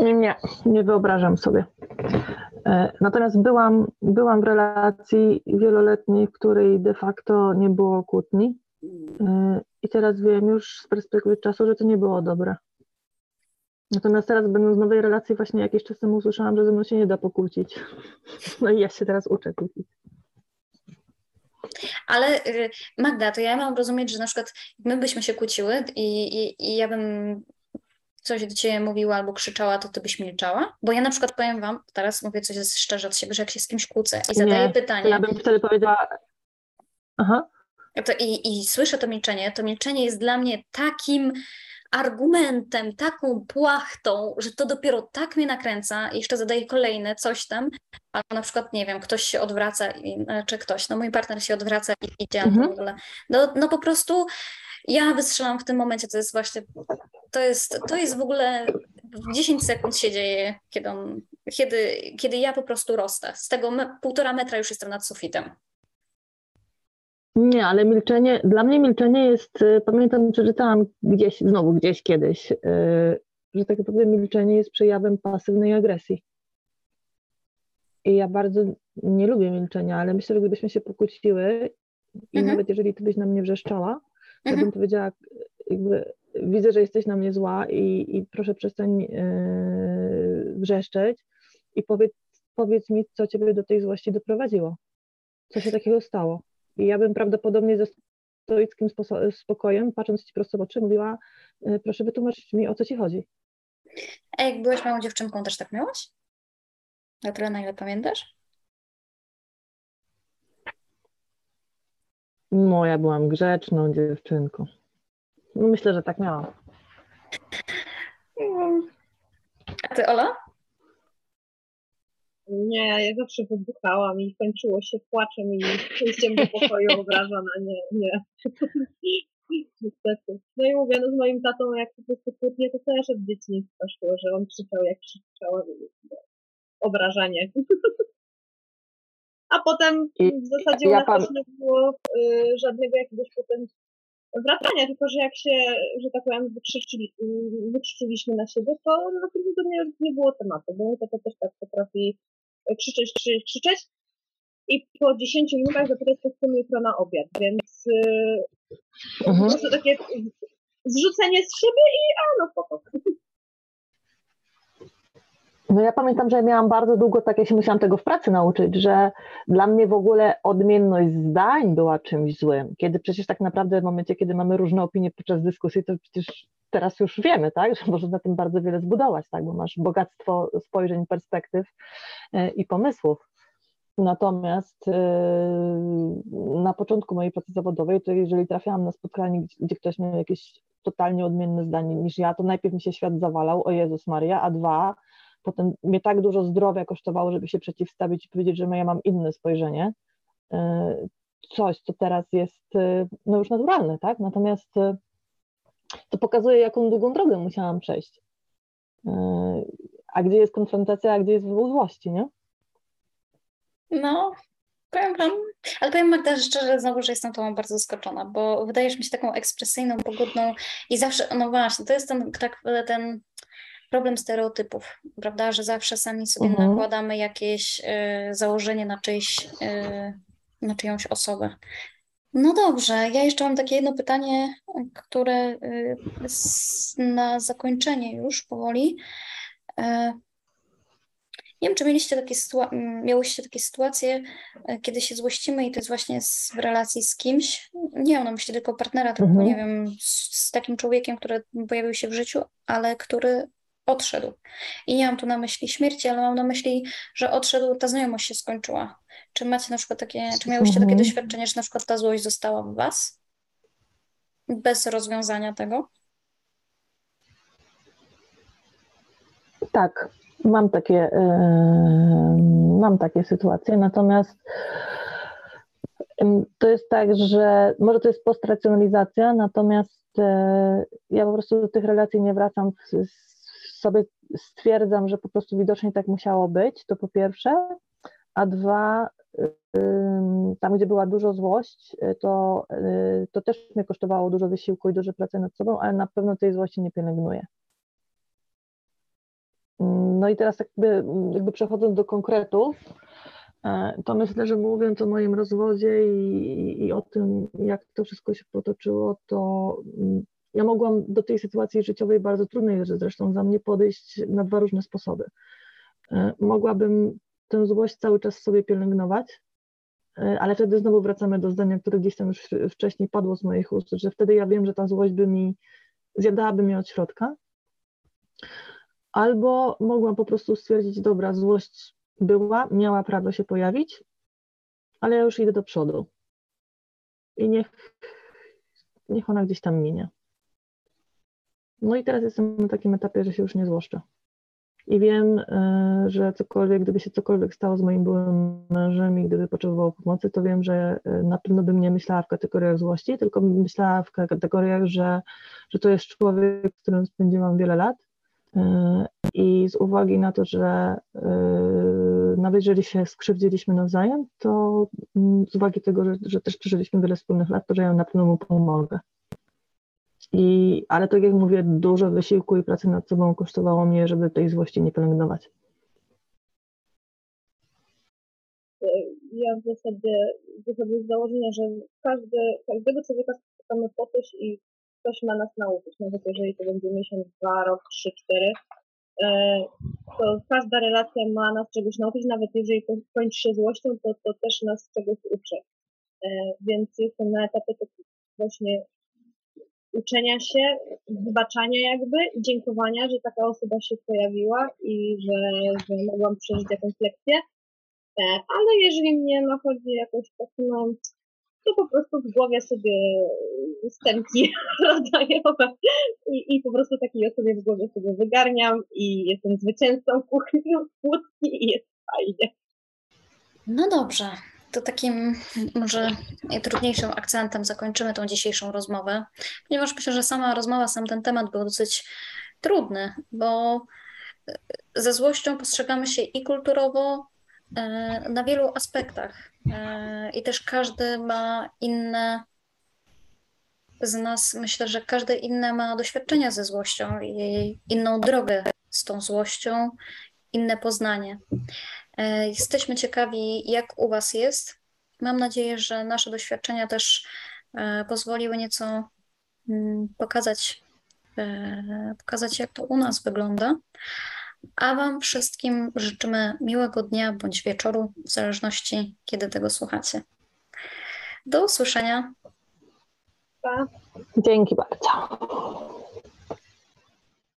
Nie, nie wyobrażam sobie. E, natomiast byłam, byłam w relacji wieloletniej, w której de facto nie było kłótni. E, I teraz wiem już z perspektywy czasu, że to nie było dobre. Natomiast teraz, będąc w nowej relacji, właśnie jakiś czas temu usłyszałam, że ze mną się nie da pokłócić. No i ja się teraz uczę kłócić. Ale y, Magda, to ja mam rozumieć, że na przykład my byśmy się kłóciły i, i, i ja bym coś do ciebie mówiła albo krzyczała, to ty byś milczała? Bo ja na przykład powiem wam, teraz mówię coś szczerze od siebie, że jak się z kimś kłócę i zadaję Nie, pytanie... ja bym wtedy powiedziała... Aha. I, I słyszę to milczenie, to milczenie jest dla mnie takim argumentem, taką płachtą, że to dopiero tak mnie nakręca i jeszcze zadaję kolejne coś tam, albo na przykład, nie wiem, ktoś się odwraca, i, czy ktoś, no mój partner się odwraca i idzie mhm. w ogóle. No, no po prostu ja wystrzelam w tym momencie, to jest właśnie, to jest, to jest w ogóle 10 sekund się dzieje, kiedy, on, kiedy, kiedy ja po prostu rostę. Z tego me, półtora metra już jestem nad sufitem. Nie, ale milczenie, dla mnie milczenie jest, y, pamiętam, przeczytałam gdzieś, znowu gdzieś kiedyś, yy, że tak naprawdę milczenie jest przejawem pasywnej agresji. I ja bardzo nie lubię milczenia, ale myślę, że gdybyśmy się pokłóciły i mhm. nawet jeżeli ty byś na mnie wrzeszczała, ja bym mhm. powiedziała, jakby widzę, że jesteś na mnie zła i, i proszę przestań yy, wrzeszczeć i powiedz, powiedz mi, co ciebie do tej złości doprowadziło. Co się takiego stało? I ja bym prawdopodobnie ze stoickim spokojem, patrząc ci prosto w oczy, mówiła, y, proszę wytłumaczyć mi, o co ci chodzi. A jak byłaś małą dziewczynką, też tak miałaś? Na tyle, na ile pamiętasz? No, ja byłam grzeczną dziewczynką. No, myślę, że tak miałam. A ty, Ola? Nie, ja zawsze wybuchałam i kończyło się płaczem i pójściem do pokoju obrażona. Nie, nie. Niestety. No i mówię, no z moim tatą, jak po prostu kłótnie, to też od dzieciństwa szło, że on krzyczał jak krzyczał, obrażanie. A potem w zasadzie u nas też nie było y, żadnego jakiegoś potem wracania, tylko że jak się, że tak powiem, wykrzyczyli, wykrzyczyliśmy na siebie, to na pewno to nie, nie było tematu, bo to, to też tak potrafi krzyczeć, krzyczeć, krzyczeć i po 10 minutach zapytać, co chcemy jutro na obiad, więc yy, mhm. po prostu takie zrzucenie z siebie i a no spoko. No ja pamiętam, że miałam bardzo długo, tak ja się musiałam tego w pracy nauczyć, że dla mnie w ogóle odmienność zdań była czymś złym. Kiedy przecież tak naprawdę w momencie, kiedy mamy różne opinie podczas dyskusji, to przecież teraz już wiemy, tak, że można na tym bardzo wiele zbudować, tak, bo masz bogactwo spojrzeń, perspektyw e, i pomysłów. Natomiast e, na początku mojej pracy zawodowej, to jeżeli trafiałam na spotkanie, gdzie ktoś miał jakieś totalnie odmienne zdanie niż ja, to najpierw mi się świat zawalał, o Jezus Maria, a dwa, potem mnie tak dużo zdrowia kosztowało, żeby się przeciwstawić i powiedzieć, że ja mam inne spojrzenie, e, coś, co teraz jest no już naturalne, tak? Natomiast to pokazuje, jaką długą drogę musiałam przejść. E, a gdzie jest konfrontacja, a gdzie jest wybuch złości, nie? No, powiem wam, ale powiem Magda szczerze znowu, że jestem tobą bardzo zaskoczona, bo wydajesz mi się taką ekspresyjną, pogodną i zawsze, no właśnie, to jest ten, tak, ten problem stereotypów, prawda, że zawsze sami sobie mhm. nakładamy jakieś y, założenie na czyjś, y, na czyjąś osobę. No dobrze, ja jeszcze mam takie jedno pytanie, które y, na zakończenie już powoli. E, nie wiem, czy mieliście takie, sytua- miałyście takie sytuacje, e, kiedy się złościmy i to jest właśnie z, w relacji z kimś, nie mam na myśli tylko partnera, tylko mhm. nie wiem, z, z, takim człowiekiem, który pojawił się w życiu, ale który odszedł. I nie mam tu na myśli śmierci, ale mam na myśli, że odszedł, ta znajomość się skończyła. Czy macie na przykład takie, czy miałyście takie mhm. doświadczenie, że na przykład ta złość została w was? Bez rozwiązania tego? Tak, mam takie, yy, mam takie sytuacje, natomiast yy, to jest tak, że może to jest postracjonalizacja, natomiast yy, ja po prostu do tych relacji nie wracam w, sobie stwierdzam, że po prostu widocznie tak musiało być, to po pierwsze, a dwa, tam gdzie była dużo złość, to, y, to też mnie kosztowało dużo wysiłku i dużo pracy nad sobą, ale na pewno tej złości nie pielęgnuję. No i teraz jakby, jakby przechodząc do konkretów, e, to myślę, że mówiąc o moim rozwodzie i, i o tym, jak to wszystko się potoczyło, to ja mogłam do tej sytuacji życiowej bardzo trudnej zresztą za mnie podejść na dwa różne sposoby. E, mogłabym tę złość cały czas sobie pielęgnować, e, ale wtedy znowu wracamy do zdania, które gdzieś tam już wcześniej padło z moich ust, że wtedy ja wiem, że ta złość by mi, zjadałaby mnie od środka. Albo mogłam po prostu stwierdzić, dobra, złość była, miała prawo się pojawić, ale ja już idę do przodu. I niech, niech ona gdzieś tam minie. No i teraz jestem na takim etapie, że się już nie złoszczę. I wiem, e, że cokolwiek, gdyby się cokolwiek stało z moim byłym mężem i gdyby potrzebował pomocy, to wiem, że e, na pewno bym nie myślała w kategoriach złości, tylko bym myślała w kategoriach, że, że to jest człowiek, z którym spędziłam wiele lat. E, I z uwagi na to, że nawet jeżeli się skrzywdziliśmy nawzajem, to mm, z uwagi tego, że, że też przeżyliśmy wiele wspólnych lat, to że ja na pewno mu pomogę. I, ale tak jak mówię, dużo wysiłku i pracy nad sobą kosztowało mnie, żeby tej złości nie pielęgnować. Ja w zasadzie wychodzę z założenia, że każdy, każdego człowieka spotykamy po coś i ktoś ma nas nauczyć, nawet jeżeli to będzie miesiąc, dwa, rok, trzy, cztery, e, to każda relacja ma nas czegoś nauczyć, nawet jeżeli kończy się złością, to, to też nas czegoś uczy. E, więc jestem na etapie takiego właśnie uczenia się, wybaczania jakby i dziękowania, że taka osoba się pojawiła i że, że mogłam przeżyć jakąś lekcję. E, Ale jeżeli mnie nachodzi jakoś tak, no, to po prostu w głowie sobie stępki rodzajowe i, i po prostu takiej osobie w głowie sobie wygarniam i jestem zwycięzcą kuchni kłódki i jest fajnie. No dobrze, to takim może trudniejszym akcentem zakończymy tą dzisiejszą rozmowę, ponieważ myślę, że sama rozmowa, sam ten temat był dosyć trudny, bo ze złością postrzegamy się i kulturowo, e, na wielu aspektach. E, I też każdy ma inne z nas, myślę, że każdy inne ma doświadczenia ze złością i inną drogę z tą złością, inne poznanie. E, Jesteśmy ciekawi, jak u Was jest. Mam nadzieję, że nasze doświadczenia też e, pozwoliły nieco mm, pokazać, e, pokazać, jak to u nas wygląda. A Wam wszystkim życzymy miłego dnia bądź wieczoru, w zależności kiedy tego słuchacie. Do usłyszenia. Dzięki bardzo.